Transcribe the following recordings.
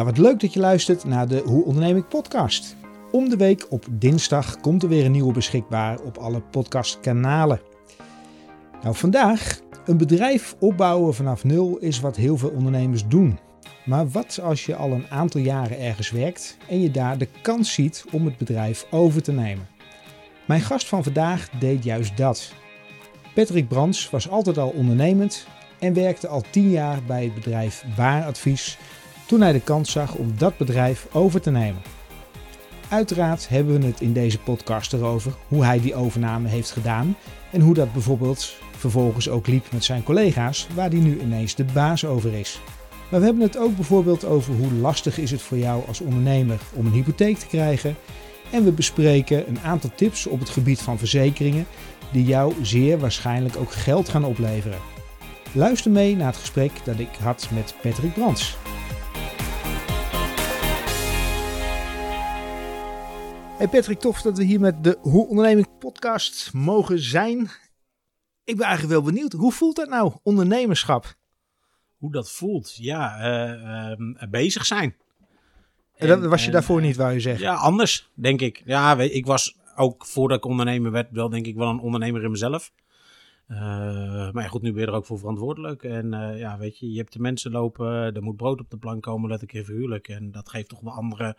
Ja, wat leuk dat je luistert naar de Hoe Onderneem ik podcast. Om de week op dinsdag komt er weer een nieuwe beschikbaar op alle podcastkanalen. Nou, vandaag een bedrijf opbouwen vanaf nul is wat heel veel ondernemers doen. Maar wat als je al een aantal jaren ergens werkt en je daar de kans ziet om het bedrijf over te nemen? Mijn gast van vandaag deed juist dat. Patrick Brands was altijd al ondernemend en werkte al tien jaar bij het bedrijf Waaradvies toen hij de kans zag om dat bedrijf over te nemen. Uiteraard hebben we het in deze podcast erover hoe hij die overname heeft gedaan en hoe dat bijvoorbeeld vervolgens ook liep met zijn collega's, waar hij nu ineens de baas over is. Maar we hebben het ook bijvoorbeeld over hoe lastig is het voor jou als ondernemer om een hypotheek te krijgen. En we bespreken een aantal tips op het gebied van verzekeringen die jou zeer waarschijnlijk ook geld gaan opleveren. Luister mee naar het gesprek dat ik had met Patrick Brands. Hey Patrick, tof dat we hier met de Hoe Onderneming podcast mogen zijn. Ik ben eigenlijk wel benieuwd, hoe voelt dat nou, ondernemerschap? Hoe dat voelt? Ja, uh, uh, bezig zijn. En, dat was je en, daarvoor niet, wou je zeggen? Ja, anders, denk ik. Ja, ik was ook voordat ik ondernemer werd, wel denk ik wel een ondernemer in mezelf. Uh, maar ja, goed, nu ben je er ook voor verantwoordelijk. En ja, weet je, je hebt de mensen lopen, er moet brood op de plank komen, let ik even huwelijk. En dat geeft toch wel andere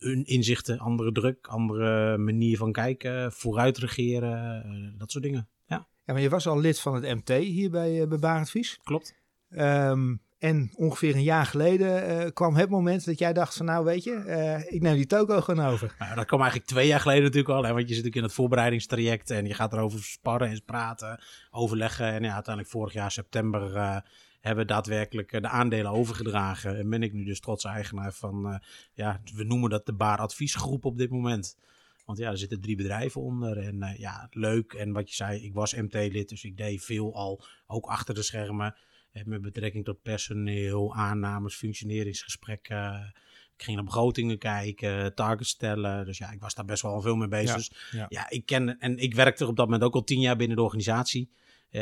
hun inzichten, andere druk, andere manier van kijken, vooruit regeren, uh, dat soort dingen. Ja. ja, maar je was al lid van het MT hier bij, uh, bij Barendvies. Klopt. Um, en ongeveer een jaar geleden uh, kwam het moment dat jij dacht van nou weet je, ik neem die toko gewoon over. Nou, dat kwam eigenlijk twee jaar geleden natuurlijk al. Hè, want je zit natuurlijk in het voorbereidingstraject en je gaat erover sparren en praten, overleggen. En ja, uiteindelijk vorig jaar september hebben daadwerkelijk eh, de aandelen overgedragen. En ben ik nu dus trots eigenaar van, uh, ja, we noemen dat de Baar Adviesgroep op dit moment. Want ja, er zitten drie bedrijven onder. En uh, ja, leuk. En wat je zei, ik was MT-lid, dus ik deed veel al, ook achter de schermen. Met betrekking tot personeel, aannames, functioneringsgesprekken. Ik ging naar begrotingen kijken, targets stellen. Dus ja, ik was daar best wel veel mee bezig. Ja, dus ja. ja, ik ken en ik werkte op dat moment ook al tien jaar binnen de organisatie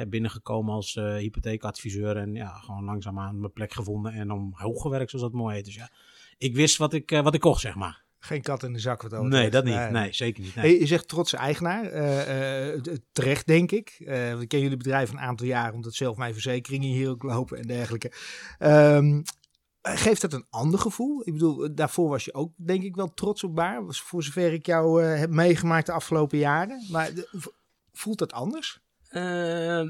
binnengekomen als uh, hypotheekadviseur. En ja, gewoon langzaamaan mijn plek gevonden en omhoog gewerkt, zoals dat mooi heet. Dus ja, ik wist wat ik, uh, wat ik kocht, zeg maar. Geen kat in de zak wat over. Nee, dat niet. Nee, zeker niet. Nee. je zegt trotse eigenaar. Uh, terecht, denk ik. Uh, ik ken jullie bedrijf een aantal jaren, omdat zelf mijn verzekeringen hier ook lopen en dergelijke. Um, geeft dat een ander gevoel? Ik bedoel, daarvoor was je ook, denk ik, wel trots op Baar. Voor zover ik jou heb meegemaakt de afgelopen jaren. Maar voelt dat anders? Uh,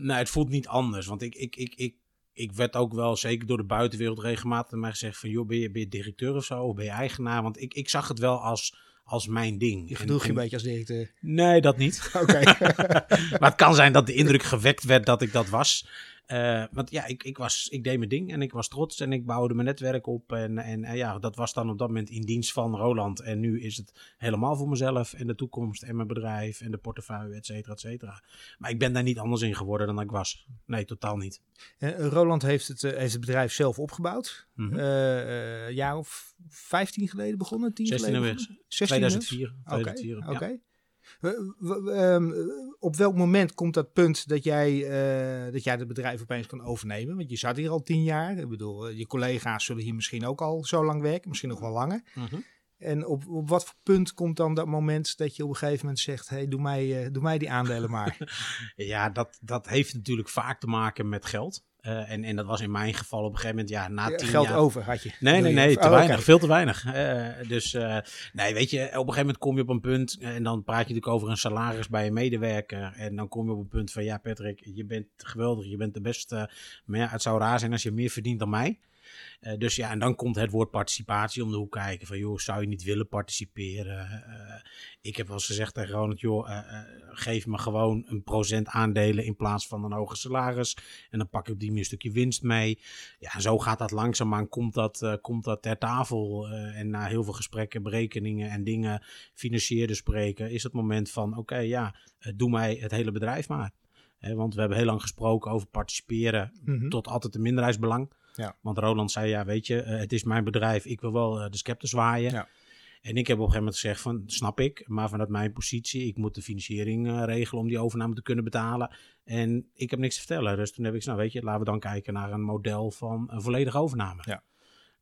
nou, het voelt niet anders. Want ik, ik, ik, ik, ik werd ook wel, zeker door de buitenwereld, regelmatig naar mij gezegd van... joh, ben je, ben je directeur of zo? Of ben je eigenaar? Want ik, ik zag het wel als, als mijn ding. Je gedroeg je een beetje als directeur? Nee, dat niet. Oké. maar het kan zijn dat de indruk gewekt werd dat ik dat was. Uh, want ja, ik, ik, was, ik deed mijn ding en ik was trots en ik bouwde mijn netwerk op. En, en, en, ja, dat was dan op dat moment in dienst van Roland. En nu is het helemaal voor mezelf en de toekomst en mijn bedrijf en de portefeuille, et cetera, et cetera. Maar ik ben daar niet anders in geworden dan ik was. Nee, totaal niet. Uh, Roland heeft het, uh, heeft het bedrijf zelf opgebouwd. Mm -hmm. jaar of 15 geleden begonnen? 10 16 geleden? 16 2004. Oké. Okay, ja. Op welk moment komt dat punt dat jij, uh, dat jij het bedrijf opeens kan overnemen? Want je zat hier al tien jaar. Ik bedoel, je collega's zullen hier misschien ook al zo lang werken, misschien nog wel langer. -huh. En op, op wat voor punt komt dan dat moment dat je op een gegeven moment zegt: hey, doe, mij, uh, doe mij die aandelen maar? ja, dat, dat heeft natuurlijk vaak te maken met geld. Uh, en, en dat was in mijn geval op een gegeven moment, ja, na tien Geld jaar... over had je? Nee, nee, nee, te oh, weinig. Okay. Veel te weinig. Uh, dus, uh, nee, weet je, op een gegeven moment kom je op een punt... en dan praat je natuurlijk over een salaris bij een medewerker... en dan kom je op een punt van, ja Patrick, je bent geweldig, je bent de beste... maar ja, het zou raar zijn als je meer verdient dan mij... Uh, dus ja, en dan komt het woord participatie om de hoek kijken. Van joh, zou je niet willen participeren? Uh, ik heb wel eens gezegd tegen Ronald, joh, uh, geef me gewoon een procent aandelen in plaats van een hoger salaris. En dan pak ik op die manier een stukje winst mee. Ja, zo gaat dat langzaamaan, komt dat, komt dat ter tafel. en na heel veel gesprekken, berekeningen en dingen, financiële spreken, is het moment van, oké, okay, ja, doe mij het hele bedrijf maar. want we hebben heel lang gesproken over participeren mm -hmm. tot altijd een minderheidsbelang. Ja. Want Roland zei, ja, weet je, uh, het is mijn bedrijf, ik wil wel uh, de scepter zwaaien. Ja. En ik heb op een gegeven moment gezegd van, snap ik, maar vanuit mijn positie, ik moet de financiering uh, regelen om die overname te kunnen betalen. En ik heb niks te vertellen. Dus toen heb ik gezegd, nou weet je, laten we dan kijken naar een model van een volledige overname. Ja.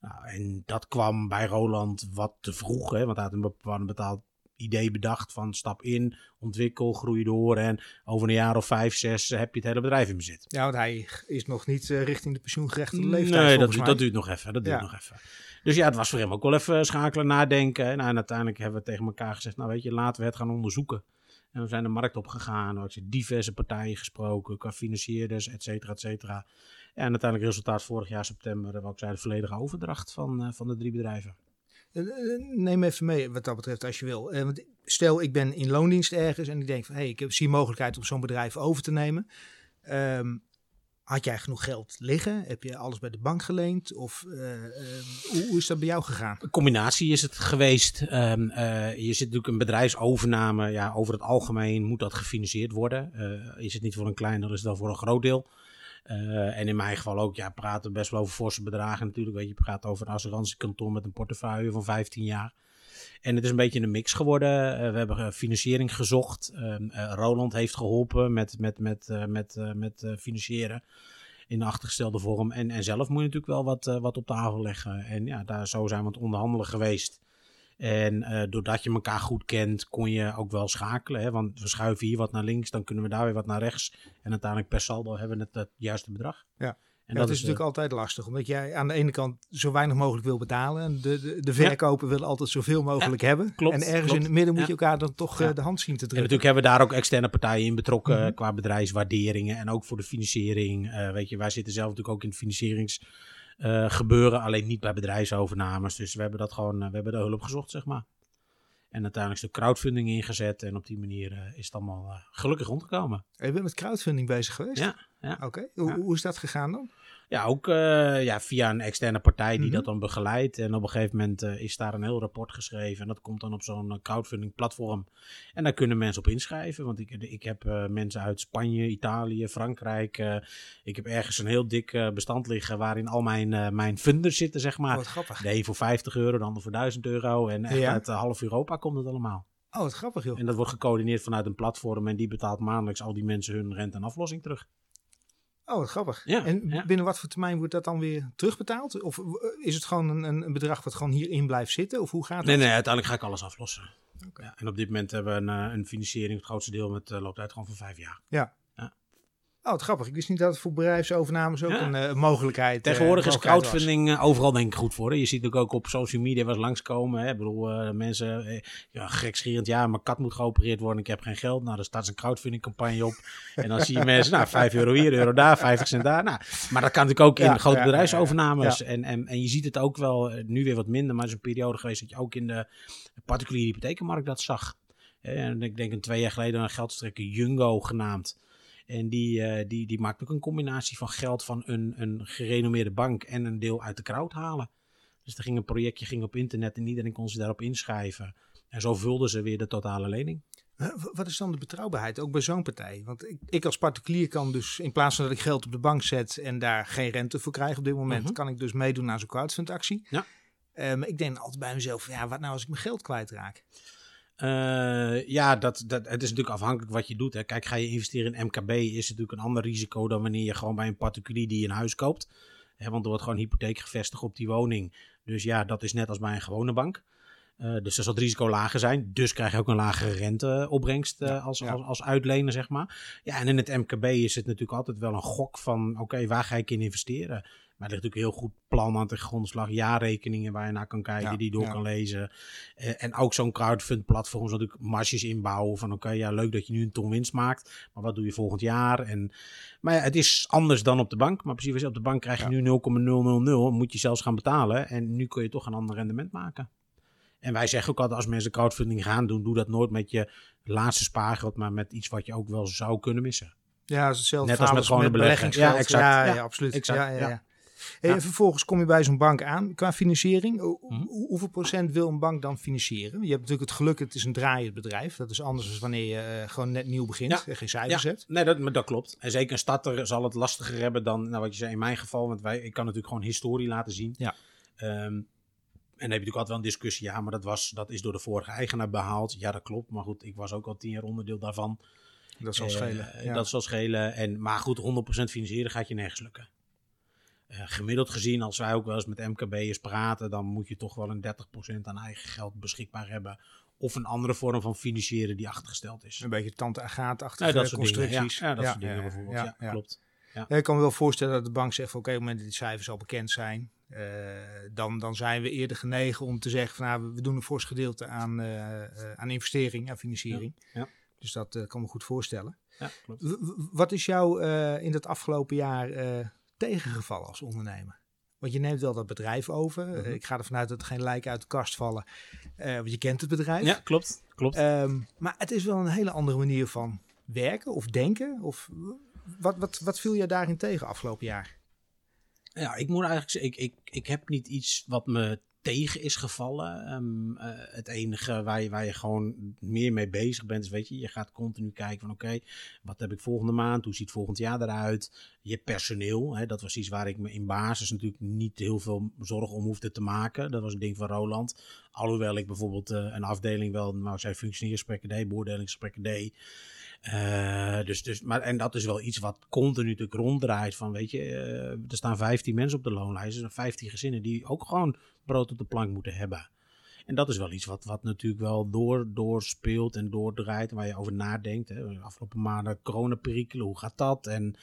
Nou, en dat kwam bij Roland wat te vroeg, hè, want hij had een bepaald betaald idee bedacht van stap in, ontwikkel, groei door en over een jaar of vijf, zes heb je het hele bedrijf in bezit. Ja, want hij is nog niet uh, richting de pensioengerechtigde leeftijd. Nee, dat, dat duurt nog even. Dat duurt nog even. Dus ja, het was voor hem ook wel even schakelen, nadenken. Nou, en uiteindelijk hebben we tegen elkaar gezegd, nou weet je, laten we het gaan onderzoeken. En we zijn de markt opgegaan, er zijn diverse partijen gesproken, qua financierders, et cetera, et cetera. En uiteindelijk resultaat vorig jaar september, wat ik zei, de volledige overdracht van, uh, van de drie bedrijven. Eh, neem even mee wat dat betreft als je wil. Stel, ik ben in loondienst ergens en ik denk van hé, hey, ik zie mogelijkheid om zo'n bedrijf over te nemen. Um, had jij genoeg geld liggen? Heb je alles bij de bank geleend? Of hoe, is dat bij jou gegaan? Een combinatie is het geweest. Uh, je zit natuurlijk een bedrijfsovername. Ja, over het algemeen moet dat gefinancierd worden. is het niet voor een klein, dan is het voor een groot deel. En in mijn geval ook, ja, praten best wel over forse bedragen natuurlijk. Weet je, je praat over een assurantiekantoor met een portefeuille van 15 jaar. En het is een beetje een mix geworden. Uh, we hebben financiering gezocht. Uh, Roland heeft geholpen met, met, met, met, met financieren in de achtergestelde vorm. En, en zelf moet je natuurlijk wel wat, wat op tafel leggen. En ja, daar, zo zijn we aan het onderhandelen geweest. En doordat je elkaar goed kent, kon je ook wel schakelen. Hè? Want we schuiven hier wat naar links, dan kunnen we daar weer wat naar rechts. En uiteindelijk per saldo hebben we het, het juiste bedrag. Ja. En dat, is, natuurlijk eh, altijd lastig, omdat jij aan de ene kant zo weinig mogelijk wil betalen. En de, de, de verkoper wil altijd zoveel mogelijk hebben. Klopt, en ergens in het midden moet je elkaar dan toch eh, de hand zien te drukken. En natuurlijk hebben we daar ook externe partijen in betrokken mhm. qua bedrijfswaarderingen en ook voor de financiering. Uh, weet je, wij zitten zelf natuurlijk ook in het financieringsgebeuren, alleen niet bij bedrijfsovernames. Dus we hebben dat gewoon, we hebben de hulp gezocht, zeg maar. En uiteindelijk is de crowdfunding ingezet. En op die manier is het allemaal gelukkig rondgekomen. En je bent met crowdfunding bezig geweest? Ja. ja. Oké, hoe, hoe, is dat gegaan dan? Ja, ook uh, ja, via een externe partij die mhm. dat dan begeleidt. En op een gegeven moment uh, is daar een heel rapport geschreven. En dat komt dan op zo'n eh, crowdfunding platform. En daar kunnen mensen op inschrijven. Want ik, ik heb uh, mensen uit Spanje, Italië, Frankrijk. ik heb ergens een heel dik bestand liggen waarin al mijn, mijn funders zitten, zeg maar. Wat grappig. De een voor 50 euro, de ander voor 1000 euro. En echt uit half Europa komt het allemaal. Oh, wat grappig joh. En dat wordt gecoördineerd vanuit een platform. En die betaalt maandelijks al die mensen hun rente en aflossing terug. Oh, wat grappig. en binnen wat voor termijn wordt dat dan weer terugbetaald? Of is het gewoon een, een bedrag wat gewoon hierin blijft zitten? Of hoe gaat dat? Nee, nee, uiteindelijk ga ik alles aflossen. Okay. Ja, en op dit moment hebben we een, eh, een financiering, het grootste deel, met uh, loopt uit gewoon voor vijf jaar. Ja. Oh, het grappig. Ik wist niet dat het voor bedrijfsovernames ook een uh, mogelijkheid Tegenwoordig is crowdfunding overal denk ik goed voor. Hè? Je ziet ook ook op social media wat langskomen. Hè? Ik bedoel, mensen, ja, gekscherend, ja, mijn kat moet geopereerd worden, ik heb geen geld. Nou, dan staat een crowdfunding campagne op. En dan zie je mensen, nou, 5 euro hier, euro daar, 50 cent daar. Nou, maar dat kan natuurlijk ook in grote bedrijfsovernames. En, en, en je ziet het ook wel, nu weer wat minder, maar er is een periode geweest dat je ook in de particuliere hypothekenmarkt dat zag. En ik denk een twee jaar geleden een geldstrekker Jungo genaamd. En die, uh, die, die maakt ook een combinatie van geld van een, een gerenommeerde bank en een deel uit de crowd halen. Dus er ging een projectje ging op internet en iedereen kon zich daarop inschrijven. En zo vulden ze weer de totale lening. Wat is dan de betrouwbaarheid, ook bij zo'n partij? Want ik, ik, als particulier kan dus, in plaats van dat ik geld op de bank zet en daar geen rente voor krijg op dit moment, mhm. kan ik dus meedoen aan zo'n crowdfundactie. Ja. Um, ik denk altijd bij mezelf, ja, wat nou als ik mijn geld kwijtraak? Uh, ja, dat, dat, het is natuurlijk afhankelijk wat je doet. Hè. Kijk, ga je investeren in MKB, is het natuurlijk een ander risico dan wanneer je gewoon bij een particulier die een huis koopt. Hè, want er wordt gewoon hypotheek gevestigd op die woning. Dus ja, dat is net als bij een gewone bank. Uh, dus dan zal het risico lager zijn. Dus krijg je ook een lagere renteopbrengst uh, als, als, als uitlener, zeg maar. Ja, en in het MKB is het natuurlijk altijd wel een gok van... oké, waar ga ik in investeren? Maar er ligt natuurlijk heel goed plan aan de grondslag, jaarrekeningen waar je naar kan kijken, die door kan lezen. Uh, en ook zo'n crowdfund platform, natuurlijk marges inbouwen van oké, ja leuk dat je nu een ton winst maakt, maar wat doe je volgend jaar? En, maar ja, het is anders dan op de bank. Maar precies op de bank krijg je nu 0,000, moet je zelfs gaan betalen. En nu kun je toch een ander rendement maken. En wij zeggen ook altijd, als mensen crowdfunding gaan doen, doe dat nooit met je laatste spaargeld, maar met iets wat je ook wel zou kunnen missen. Ja, hetzelfde Net als met gewoon beleggingsgeld. Ja, exact. Ja, ja, absoluut. Exact. Ja, ja, ja. En vervolgens kom je bij zo'n bank aan qua financiering. Mhm. Hoeveel procent wil een bank dan financieren? Je hebt natuurlijk het geluk, het is een draaiend bedrijf. Dat is anders dan wanneer je uh, gewoon net nieuw begint en geen cijfers ja. hebt. Nee, dat, dat klopt. En zeker een starter zal het lastiger hebben dan, nou wat je zei in mijn geval. Want wij, ik kan natuurlijk gewoon historie laten zien. Ja. Um, en dan heb je natuurlijk altijd wel een discussie. Ja, maar dat, was, dat is door de vorige eigenaar behaald. Ja, dat klopt. Maar goed, ik was ook al tien jaar onderdeel daarvan. Dat zal schelen. Uh, Dat zal schelen. En, maar goed, 100% financieren gaat je nergens lukken. Uh, gemiddeld gezien, als wij ook wel eens met MKB'ers praten, dan moet je toch wel een 30% aan eigen geld beschikbaar hebben. Of een andere vorm van financieren die achtergesteld is. Een beetje tante Agaat-achtige ja, constructies. Ja, ja, dat soort dingen bijvoorbeeld. Ja, klopt. Ja. ik kan me wel voorstellen dat de bank zegt oké, op het moment dat die cijfers al bekend zijn, uh, dan, dan zijn we eerder genegen om te zeggen van nou, we doen een fors gedeelte aan, uh, aan investering, aan financiering. Ja. Dus dat kan me goed voorstellen. Ja, klopt. wat is jou in het afgelopen jaar tegengevallen als ondernemer? Want je neemt wel dat bedrijf over. Mhm. ik ga ervan uit dat er geen lijken uit de kast vallen. want je kent het bedrijf. Ja, klopt. klopt. Um, maar het is wel een hele andere manier van werken of denken. Of, wat, wat, wat viel je daarin tegen afgelopen jaar? Ja, ik moet eigenlijk zeggen, ik, ik, ik heb niet iets wat me tegen is gevallen. Um, uh, het enige waar je, waar je gewoon meer mee bezig bent, is weet je, je gaat continu kijken van oké, wat heb ik volgende maand, hoe ziet volgend jaar eruit? Je personeel, hè, dat was iets waar ik me in basis natuurlijk niet heel veel zorgen om hoefde te maken. Dat was een ding van Roland. Alhoewel ik bijvoorbeeld uh, een afdeling wel, nou zij functioneringsgesprekken deed, beoordelingsgesprekken deed. Uh, dus, dus, maar, en dat is wel iets wat continu natuurlijk ronddraait. Van, weet je, er staan 15 mensen op de loonlijst. Er zijn 15 gezinnen die ook gewoon brood op de plank moeten hebben. En dat is wel iets wat, wat natuurlijk wel door, doorspeelt en doordraait. Waar je over nadenkt. Hè. Afgelopen maanden coronaperikelen, hoe gaat dat? En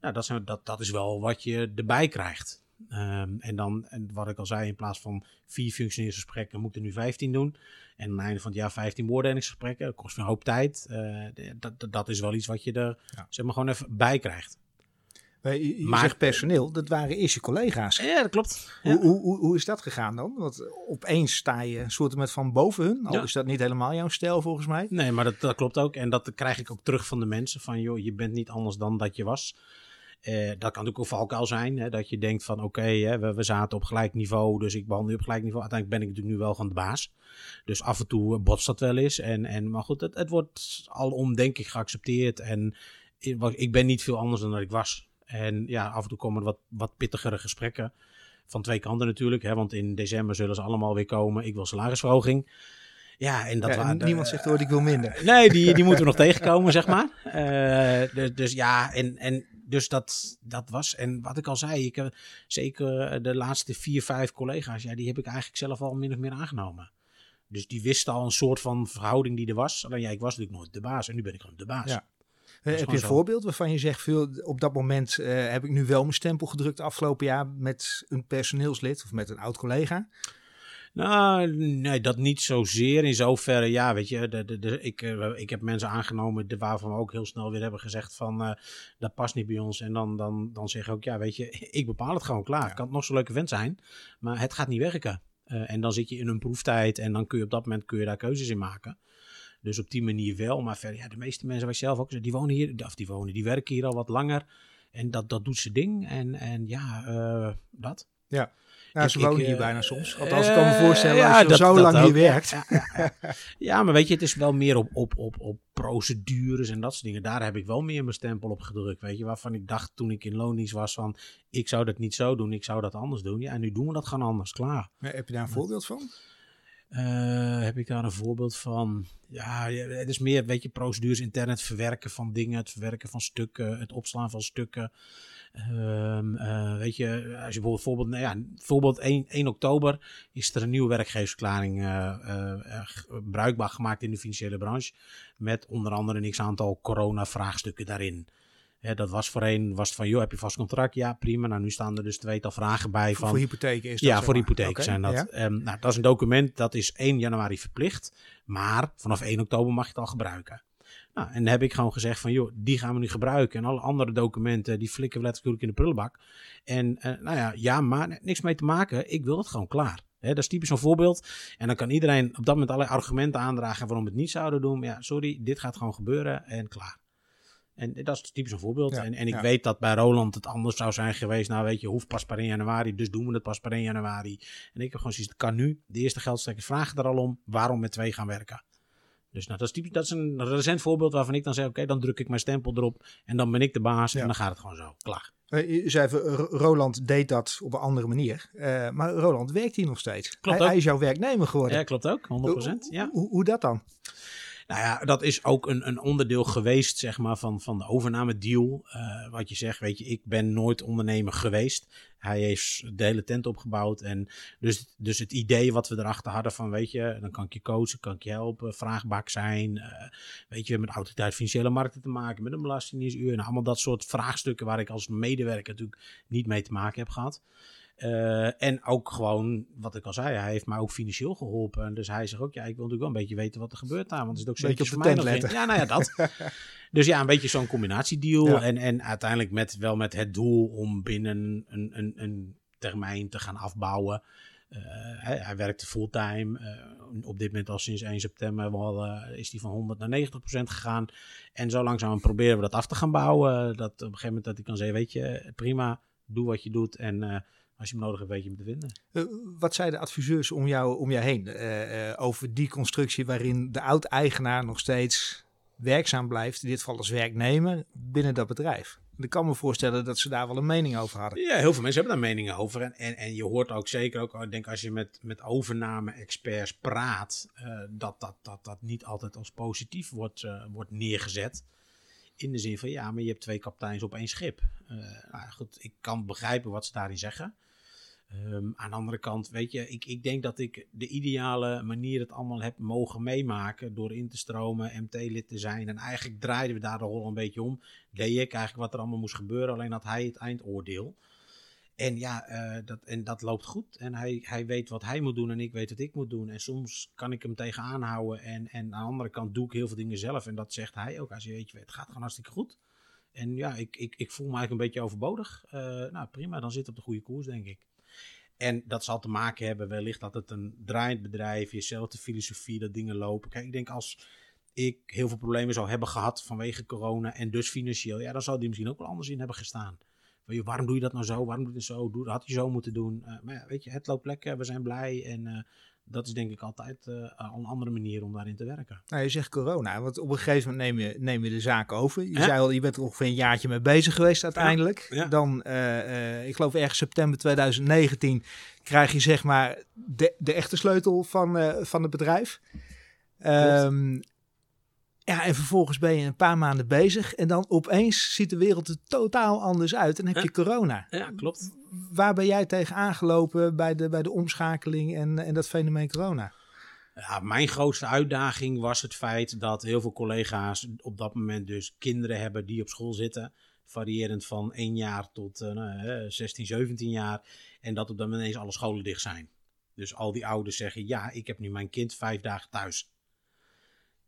nou, dat, zijn, dat, dat is wel wat je erbij krijgt. Um, en dan, en wat ik al zei, in plaats van vier functioneringsgesprekken moeten nu 15 doen. En aan het einde van het jaar 15 beoordelingsgesprekken. Dat kost een hoop tijd. Uh, dat, dat is wel iets wat je er zeg maar, gewoon even bij krijgt. Je, je maar, zegt personeel, dat waren eerst je collega's. Ja, dat klopt. Hoe, hoe, hoe, hoe, is dat gegaan dan? Want opeens sta je een soort met van boven hun. Al is dat niet helemaal jouw stijl volgens mij. Nee, maar dat, dat klopt ook. En dat krijg ik ook terug van de mensen. Van joh, je bent niet anders dan dat je was. Uh, dat kan natuurlijk ook valkuil zijn. Hè, dat je denkt van oké, we, we, zaten op gelijk niveau, dus ik behandel je op gelijk niveau. Uiteindelijk ben ik natuurlijk nu wel van de baas. Dus af en toe botst dat wel eens. En, en, maar goed, het, het wordt alom denk ik geaccepteerd. En ik ben niet veel anders dan dat ik was. En ja, af en toe komen wat, wat pittigere gesprekken. Van twee kanten natuurlijk. Hè, want in december zullen ze allemaal weer komen. Ik wil salarisverhoging. Ja, en dat ja, niemand zegt hoor, ik wil minder. Nee, die, die moeten we nog tegenkomen, zeg maar. Uh, dus, dus, ja, en, en dus dat, dat was. En wat ik al zei, ik heb zeker de laatste vier, vijf collega's, ja, die heb ik eigenlijk zelf al min of meer aangenomen. Dus die wisten al een soort van verhouding die er was. Alleen ja, ik was natuurlijk nooit de baas en nu ben ik gewoon de baas. Ja. Uh, heb je een voorbeeld waarvan je zegt, veel, op dat moment uh, heb ik nu wel mijn stempel gedrukt afgelopen jaar met een personeelslid of met een oud collega? Nou, nee, dat niet zozeer. In zoverre, ja, weet je, de, de, de, ik, uh, ik heb mensen aangenomen de, waarvan we ook heel snel weer hebben gezegd van, uh, dat past niet bij ons. En dan, dan, dan zeg ik ook, ja, weet je, ik bepaal het gewoon klaar. Ja. Kan het nog zo'n leuke vent zijn, maar het gaat niet werken. Uh, en dan zit je in een proeftijd en dan kun je op dat moment kun je daar keuzes in maken. Dus op die manier wel. Maar verder, ja, de meeste mensen, wij zelf ook, die wonen hier, of die wonen, die werken hier al wat langer. En dat, dat doet ze ding. En, en ja, dat. Ja. Ja, ze wonen hier bijna soms. Althans, ik kan me voorstellen als je dat, zo lang hier werkt. Ja, ja, ja, maar weet je, het is wel meer op, op, op, op procedures en dat soort dingen. Daar heb ik wel meer mijn stempel op gedrukt, weet je. Waarvan ik dacht toen ik in loondienst was van, ik zou dat niet zo doen, ik zou dat anders doen. Ja, en nu doen we dat gewoon anders, klaar. heb je daar een voorbeeld van? Uh, heb ik daar een voorbeeld van? Ja, het is meer, weet je, procedures intern, het verwerken van dingen, het verwerken van stukken, het opslaan van stukken. Um, uh, weet je, als je bijvoorbeeld, nou ja, bijvoorbeeld 1, 1 oktober is er een nieuwe werkgeversverklaring uh, bruikbaar gemaakt in de financiële branche. Met onder andere een x-aantal corona-vraagstukken daarin. Dat was voorheen was het van, joh, heb je vast contract? Ja, prima. Nou, nu staan er dus tweetal vragen bij. Van, voor hypotheken is dat Ja, voor hypotheken okay, zijn dat. Ja. Um, nou, dat is een document, dat is 1 januari verplicht. Maar vanaf 1 oktober mag je het al gebruiken. Nou, en dan heb ik gewoon gezegd van, joh, die gaan we nu gebruiken. En alle andere documenten, die flikken we letterlijk in de prullenbak. En uh, nou ja, ja, maar niks mee te maken. Ik wil het gewoon klaar. He, dat is typisch zo'n voorbeeld. En dan kan iedereen op dat moment allerlei argumenten aandragen waarom we het niet zouden doen. Maar ja, sorry, dit gaat gewoon gebeuren en klaar. En dat is typisch een voorbeeld. Ja, en, en ik ja. weet dat bij Roland het anders zou zijn geweest. Nou, weet je, hoeft pas per 1 januari, dus doen we het pas per 1 januari. En ik heb gewoon zoiets, het kan nu. De eerste geldstrekkers vragen er al om. Waarom met twee gaan werken? Dus nou, dat, is typisch, dat is een recent voorbeeld waarvan ik dan zeg: oké, dan druk ik mijn stempel erop en dan ben ik de baas ja. en dan gaat het gewoon zo. Klaar. Je zei even, Roland deed dat op een andere manier. Uh, maar Roland werkt hier nog steeds. Klopt hij, ook. hij is jouw werknemer geworden. Ja, klopt ook, 100%. Ja. Hoe, hoe dat dan? Nou ja, dat is ook een, een onderdeel geweest, zeg maar, van, van de overname deal. Uh, wat je zegt, weet je, ik ben nooit ondernemer geweest. Hij heeft de hele tent opgebouwd. En dus, dus het idee wat we erachter hadden van, weet je, dan kan ik je coachen, kan ik je helpen, vraagbak zijn. Uh, weet je, met autoriteit financiële markten te maken, met een belastingdienstuur. En allemaal dat soort vraagstukken waar ik als medewerker natuurlijk niet mee te maken heb gehad. Uh, en ook gewoon, wat ik al zei, hij heeft mij ook financieel geholpen. Dus hij zegt ook, ja, ik wil natuurlijk wel een beetje weten wat er gebeurt daar. Want het is ook beetje voor mij nog in. Ja, nou ja, dat. dus ja, een beetje zo'n combinatiedeal. Ja. En, en uiteindelijk met, wel met het doel om binnen een, een, een termijn te gaan afbouwen. Uh, hij, hij, werkte fulltime. Uh, op dit moment al sinds 1 september wel, uh, is hij van 100 naar 90 procent gegaan. En zo langzaam proberen we dat af te gaan bouwen. Dat op een gegeven moment dat hij kan zeggen, weet je, prima, doe wat je doet en als je hem nodig hebt, weet je hem te vinden. Uh, wat zeiden de adviseurs om jou, om jou heen uh, uh, over die constructie waarin de oud-eigenaar nog steeds werkzaam blijft, in dit geval als werknemer, binnen dat bedrijf? Ik kan me voorstellen dat ze daar wel een mening over hadden. Ja, heel veel mensen hebben daar meningen over. En, en, en je hoort ook zeker, ook, ik denk als je met, met overname-experts praat, dat, dat, dat dat niet altijd als positief wordt, wordt neergezet. In de zin van ja, maar je hebt twee kapiteins op één schip. nou goed, ik kan begrijpen wat ze daarin zeggen. Um, aan de andere kant, weet je, ik, ik denk dat ik de ideale manier het allemaal heb mogen meemaken door in te stromen, MT-lid te zijn. En eigenlijk draaiden we daar de rol een beetje om. Deed ik eigenlijk wat er allemaal moest gebeuren, alleen had hij het eindoordeel. En ja, uh, dat, en dat loopt goed. En hij, hij weet wat hij moet doen en ik weet wat ik moet doen. En soms kan ik hem tegenaan houden. En, en aan de andere kant doe ik heel veel dingen zelf. En dat zegt hij ook. Als je weet, het gaat gewoon hartstikke goed. En ja, ik, ik, ik voel me eigenlijk een beetje overbodig. Uh, nou, prima, dan zit op de goede koers, denk ik. En dat zal te maken hebben wellicht dat het een draaiend bedrijf is, zelfde filosofie, dat dingen lopen. Kijk, ik denk als ik heel veel problemen zou hebben gehad vanwege corona en dus financieel, ja, dan zou die misschien ook wel anders in hebben gestaan. Waarom doe je dat nou zo? Waarom doe je het zo? Dat had je zo moeten doen. Uh, maar ja, weet je, het loopt lekker, we zijn blij en uh, dat is denk ik altijd uh, een andere manier om daarin te werken. Nou, je zegt corona, want op een gegeven moment neem je, neem je de zaak over. Je zei al, je bent er ongeveer een jaartje mee bezig geweest uiteindelijk. Ja, ja. Dan, uh, uh, ik geloof ergens september 2019, krijg je zeg maar de, de echte sleutel van, van het bedrijf. Um, ja, en vervolgens ben je een paar maanden bezig en dan opeens ziet de wereld er totaal anders uit en heb je corona. Ja, klopt. Waar ben jij tegen aangelopen bij de, bij de omschakeling en, en dat fenomeen corona? Ja, mijn grootste uitdaging was het feit dat heel veel collega's op dat moment dus kinderen hebben die op school zitten. Variërend van 1 jaar tot uh, nou, 16, 17 jaar. En dat op dat moment ineens alle scholen dicht zijn. Dus al die ouders zeggen, ja, ik heb nu mijn kind vijf dagen thuis.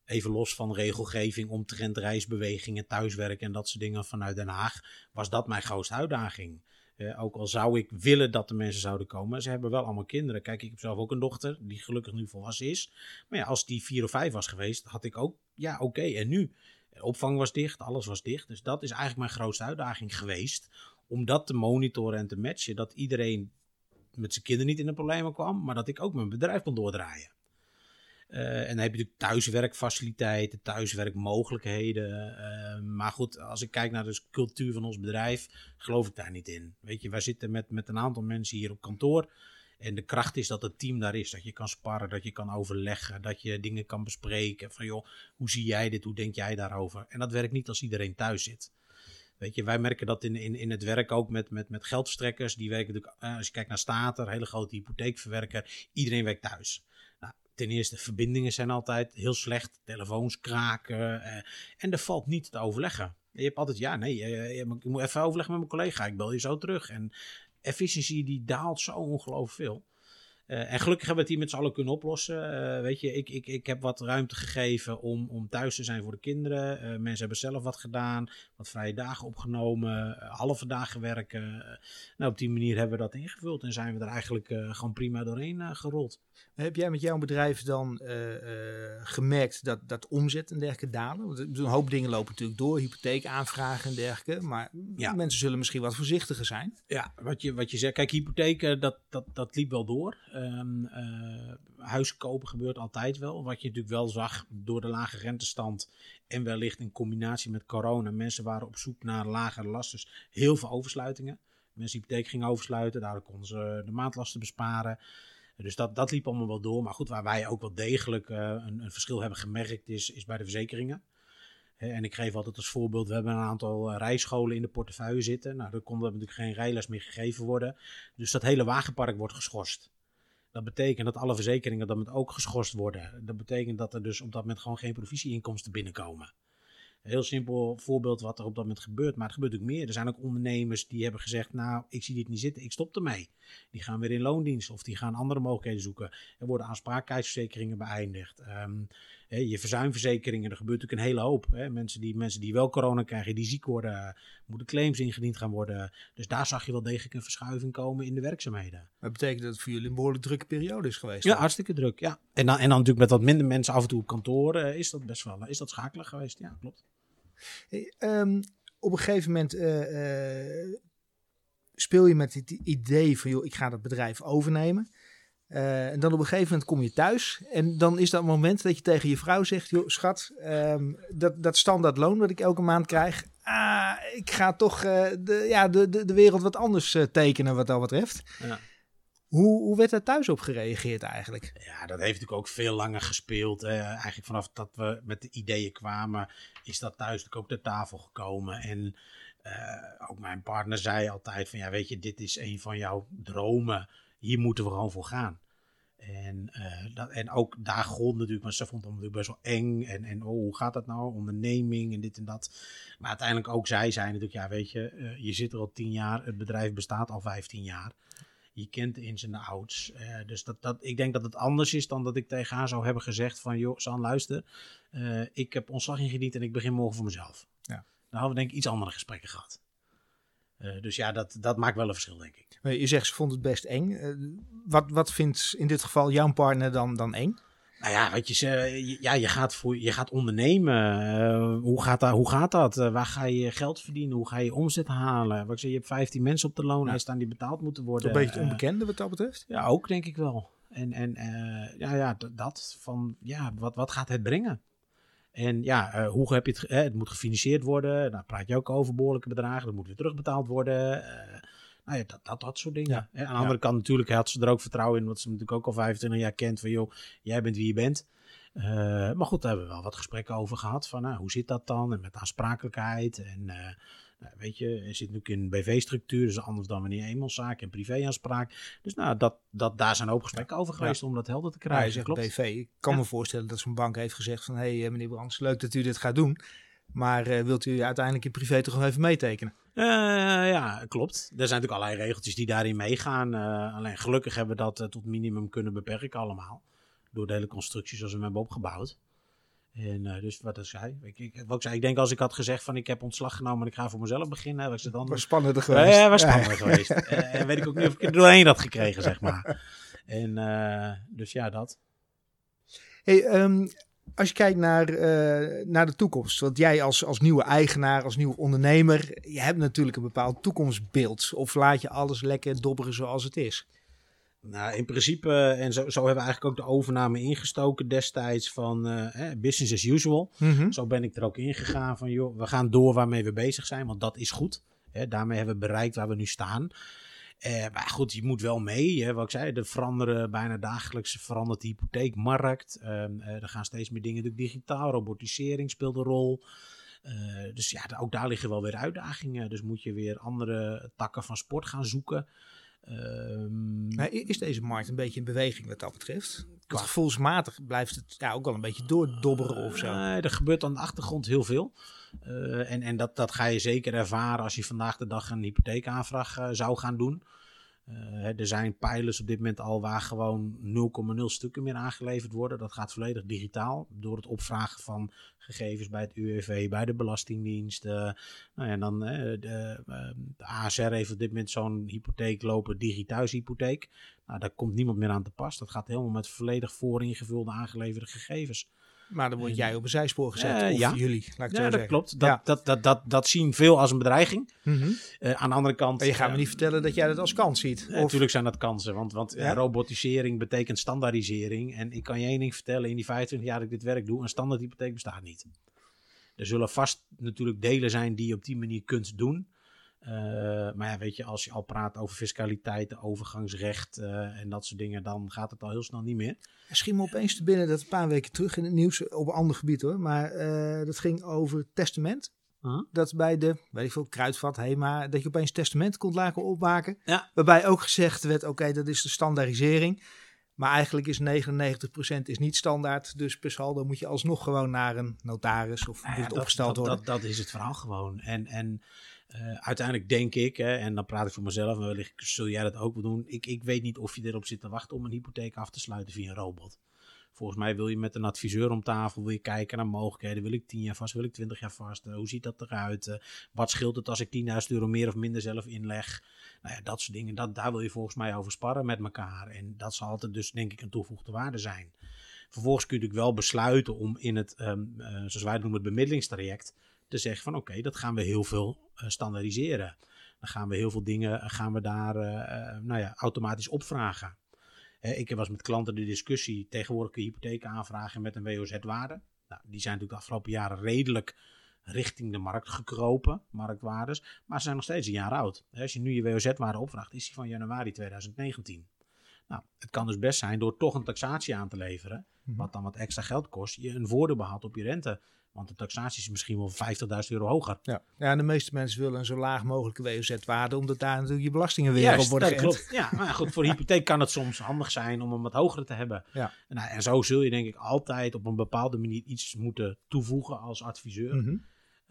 Even los van regelgeving omtrent reisbewegingen, thuiswerken en dat soort dingen vanuit Den Haag, was dat mijn grootste uitdaging. Uh, ook al zou ik willen dat de mensen zouden komen, ze hebben wel allemaal kinderen. Kijk, ik heb zelf ook een dochter die gelukkig nu volwassen is. Maar ja, als die vier of vijf was geweest, had ik ook, ja, oké, en nu? Opvang was dicht, alles was dicht. Dus dat is eigenlijk mijn grootste uitdaging geweest. Om dat te monitoren en te matchen. Dat iedereen met zijn kinderen niet in de problemen kwam, maar dat ik ook mijn bedrijf kon doordraaien. Uh, en dan heb je natuurlijk thuiswerkfaciliteiten, thuiswerkmogelijkheden. Uh, maar goed, als ik kijk naar de cultuur van ons bedrijf, geloof ik daar niet in. Weet je, wij zitten met, met een aantal mensen hier op kantoor. En de kracht is dat het team daar is. Dat je kan sparren, dat je kan overleggen, dat je dingen kan bespreken. Van joh, hoe zie jij dit? Hoe denk jij daarover? En dat werkt niet als iedereen thuis zit. Weet je, wij merken dat in, in, in het werk ook met, met, met geldverstrekkers. Die werken natuurlijk, uh, als je kijkt naar Stater, hele grote hypotheekverwerker. Iedereen werkt thuis ten eerste, verbindingen zijn altijd heel slecht. Telefoons kraken. Eh, en er valt niet te overleggen. Je hebt altijd, ja, nee, uh, ik moet even overleggen met mijn collega. Ik bel je zo terug. En efficiëntie die daalt zo ongelooflijk veel. Uh, en gelukkig hebben we het hier met z'n allen kunnen oplossen. Uh, weet je, ik, ik, ik heb wat ruimte gegeven om, om thuis te zijn voor de kinderen. Uh, mensen hebben zelf wat gedaan, wat vrije dagen opgenomen, halve dagen werken. nou, op die manier hebben we dat ingevuld en zijn we er eigenlijk gewoon prima doorheen gerold. Heb jij met jouw bedrijf dan gemerkt dat, dat omzet en dergelijke dalen? Want een hoop dingen lopen natuurlijk door, hypotheekaanvragen en dergelijke. Maar ja. mensen zullen misschien wat voorzichtiger zijn. Ja, wat je, wat je zegt, kijk, hypotheken, dat, dat, dat liep wel door. Um, uh, huis kopen gebeurt altijd wel. Wat je natuurlijk wel zag door de lage rentestand en wellicht in combinatie met corona. Mensen waren op zoek naar lagere lasten. Dus heel veel oversluitingen. Mensen hypotheek gingen oversluiten, daardoor konden ze de maandlasten besparen. Dus dat, dat liep allemaal wel door. Maar goed, waar wij ook wel degelijk een, een, verschil hebben gemerkt, is, is bij de verzekeringen. En ik geef altijd als voorbeeld, we hebben een aantal rijscholen in de portefeuille zitten. Nou, daar kon natuurlijk geen rijles meer gegeven worden. Dus dat hele wagenpark wordt geschorst. Dat betekent dat alle verzekeringen dat ook geschorst worden. Dat betekent dat er dus op dat moment gewoon geen provisieinkomsten binnenkomen. Een heel simpel voorbeeld wat er op dat moment gebeurt, maar het gebeurt ook meer. Er zijn ook ondernemers die hebben gezegd, nou, ik zie dit niet zitten, ik stop ermee. Die gaan weer in loondienst of die gaan andere mogelijkheden zoeken. Er worden aansprakelijkheidsverzekeringen beëindigd. Um, je verzuimverzekeringen, er gebeurt natuurlijk een hele hoop. Hè. Mensen, die, mensen die wel corona krijgen, die ziek worden, moeten claims ingediend gaan worden. Dus daar zag je wel degelijk een verschuiving komen in de werkzaamheden. Dat betekent dat het voor jullie een behoorlijk drukke periode is geweest? Ja, hartstikke druk. Ja. En, dan, en dan natuurlijk met wat minder mensen af en toe op kantoor uh, is dat best wel is dat schakelig geweest. Ja, klopt. Hey, um, op een gegeven moment uh, uh, speel je met het idee van, joh, ik ga dat bedrijf overnemen. Uh, en dan op een gegeven moment kom je thuis. En dan is dat moment dat je tegen je vrouw zegt: joh, schat, um, dat, dat standaard loon dat ik elke maand krijg. Ah, ik ga toch uh, de, ja, de, de, de wereld wat anders uh, tekenen wat dat betreft. Ja. Hoe, hoe werd daar thuis op gereageerd eigenlijk? Ja, dat heeft natuurlijk ook veel langer gespeeld. eigenlijk vanaf dat we met de ideeën kwamen, is dat thuis natuurlijk ook ter tafel gekomen. En ook mijn partner zei altijd van, ja weet je, dit is een van jouw dromen. Hier moeten we gewoon voor gaan. En, uh, dat, en ook daar grond natuurlijk, maar ze vond het natuurlijk best wel eng. En, en oh, hoe gaat dat nou? Onderneming en dit en dat. Maar uiteindelijk ook zij zei natuurlijk, ja weet je, uh, je zit er al tien jaar, het bedrijf bestaat al 15 jaar. Je kent de ins en de outs. Uh, dus dat, dat, ik denk dat het anders is dan dat ik tegen haar zou hebben gezegd van, joh, San, luister, ik heb ontslag ingediend en ik begin morgen voor mezelf. Ja. Dan hadden we denk ik iets andere gesprekken gehad. Uh, dus ja, dat, dat maakt wel een verschil, denk ik. Je zegt ze vond het best eng. Uh, wat, wat vindt in dit geval jouw partner dan, dan eng? Nou ja, weet je, je, ja, je, gaat, voor, je gaat ondernemen. Uh, hoe, gaat dat, hoe gaat dat? waar ga je geld verdienen? Hoe ga je omzet halen? Wat ik zeg, je hebt 15 mensen op de loonlijst staan die betaald moeten worden. Een beetje het onbekende wat dat betreft? Ja, ook denk ik wel. En, en ja, ja, dat van, ja, wat, wat gaat het brengen? En ja, uh, hoe heb je het? het moet gefinancierd worden. Nou, praat je ook over behoorlijke bedragen. Dat moet weer terugbetaald worden. Uh, nou ja, dat, dat, dat soort dingen. Ja. aan de andere kant natuurlijk had ze er ook vertrouwen in. Wat ze natuurlijk ook al 25 jaar kent. Van joh, jij bent wie je bent. Uh, maar goed, daar hebben we wel wat gesprekken over gehad. Van nou, hoe zit dat dan? En met aansprakelijkheid. En nou, weet je, je zit natuurlijk in een BV-structuur, dus anders dan wanneer eenmanszaak en privéaanspraak. Dus nou, dat, dat, daar zijn ook gesprekken over geweest om dat helder te krijgen. Zegt klopt. BV. Ik kan me voorstellen dat zo'n bank heeft gezegd van, hé hey, eh, meneer Brands, leuk dat u dit gaat doen. Maar uh, wilt u uiteindelijk in privé toch nog even meetekenen? Uh, ja, klopt. Er zijn natuurlijk allerlei regeltjes die daarin meegaan. Uh, alleen gelukkig hebben we dat tot minimum kunnen beperken allemaal. Door de hele constructie zoals we hem hebben opgebouwd. En uh, dus wat ik zei, ik, ik, wat ik zei, ik denk als ik had gezegd van ik heb ontslag genomen en ik ga voor mezelf beginnen, was het dan... Was spannender geweest. Ja, was spannender geweest. Uh, en weet ik ook niet of ik er doorheen had gekregen, zeg maar. En uh, dus ja, dat. Hey, um, als je kijkt naar, naar de toekomst, want jij als, als nieuwe eigenaar, als nieuwe ondernemer, je hebt natuurlijk een bepaald toekomstbeeld. Of laat je alles lekker dobberen zoals het is? Nou, in principe, en zo, zo hebben we eigenlijk ook de overname ingestoken destijds van uh, business as usual. Mm -hmm. Zo ben ik er ook ingegaan van, joh, we gaan door waarmee we bezig zijn, want dat is goed. Hè, daarmee hebben we bereikt waar we nu staan. Uh, maar goed, je moet wel mee. Hè, wat ik zei, er veranderen bijna dagelijks verandert de hypotheekmarkt. Uh, er gaan steeds meer dingen natuurlijk digitaal. Robotisering speelt een rol. dus ja, ook daar liggen wel weer uitdagingen. Dus moet je weer andere takken van sport gaan zoeken. Um, maar is deze markt een beetje in beweging wat dat betreft? Qua gevoelsmatig blijft het ja, ook wel een beetje doordobberen of zo. Uh, er gebeurt aan de achtergrond heel veel. Uh, en en dat, dat ga je zeker ervaren als je vandaag de dag een hypotheekaanvraag uh, zou gaan doen. Uh, er zijn pijlers op dit moment al waar gewoon 0,0 stukken meer aangeleverd worden. Dat gaat volledig digitaal door het opvragen van gegevens bij het UWV, bij de Belastingdienst. Uh, dan, de, de, ASR heeft op dit moment zo'n hypotheek lopen, digithuishypotheek. Nou, daar komt niemand meer aan te pas. Dat gaat helemaal met volledig vooringevulde aangeleverde gegevens. Maar dan word jij op een zijspoor gezet, uh, of ja. jullie, laat ik ja, zo dat klopt. Dat, ja. dat, dat, dat, dat zien veel als een bedreiging. Mm -hmm. uh, aan de andere kant... Maar je gaat me niet vertellen dat jij dat als kans ziet? Natuurlijk zijn dat kansen, want, want robotisering betekent standaardisering. En ik kan je één ding vertellen, in die 25 jaar dat ik dit werk doe, een standaardhypotheek bestaat niet. Er zullen vast natuurlijk delen zijn die je op die manier kunt doen. Maar ja, weet je, als je al praat over fiscaliteit, overgangsrecht en dat soort dingen, dan gaat het al heel snel niet meer. Misschien me opeens te binnen dat een paar weken terug in het nieuws op een ander gebied hoor, maar dat ging over testament. Dat bij de, weet ik veel, kruidvat, Hema, dat je opeens testament kon laten opmaken. Ja. Waarbij ook gezegd werd, oké, dat is de standaardisering. Maar eigenlijk is 99% is niet standaard. Dus per saldo moet je alsnog gewoon naar een notaris of nou ja, opgesteld dat, worden. Dat, dat, is het verhaal gewoon. En, en uh, uiteindelijk denk ik, hè, en dan praat ik voor mezelf, en wellicht zul jij dat ook wel doen. Ik, ik weet niet of je erop zit te wachten om een hypotheek af te sluiten via een robot. Volgens mij wil je met een adviseur om tafel, wil je kijken naar mogelijkheden. Wil ik 10 jaar vast, wil ik 20 jaar vast? hoe ziet dat eruit? Uh, wat scheelt het als ik 10.000 euro meer of minder zelf inleg? Nou ja, dat soort dingen. Dat, daar wil je volgens mij over sparren met elkaar. En dat zal altijd dus denk ik een toegevoegde waarde zijn. Vervolgens kun je natuurlijk wel besluiten om in het, uh, zoals wij het noemen, het bemiddelingstraject, te zeggen van oké, okay, dat gaan we heel veel uh, standaardiseren. Dan gaan we heel veel dingen gaan we daar nou ja, automatisch opvragen. ik was met klanten de discussie, tegenwoordig kun je hypotheek aanvragen met een WOZ-waarde. Nou, die zijn natuurlijk de afgelopen jaren redelijk richting de markt gekropen, marktwaardes. Maar ze zijn nog steeds een jaar oud. Als je nu je WOZ-waarde opvraagt, is die van januari 2019. Nou, het kan dus best zijn door toch een taxatie aan te leveren, mm-hmm. wat dan wat extra geld kost, je een voordeel behaalt op je rente. Want de taxatie is misschien wel 50.000 euro hoger. Ja. ja, en de meeste mensen willen een zo laag mogelijke WOZ-waarde, omdat daar natuurlijk je belastingen weer Juist, op worden dat klopt. Ja, maar goed, voor hypotheek kan het soms handig zijn om een wat hogere te hebben. Ja. Nou, en zo zul je denk ik altijd op een bepaalde manier iets moeten toevoegen als adviseur. Mm-hmm.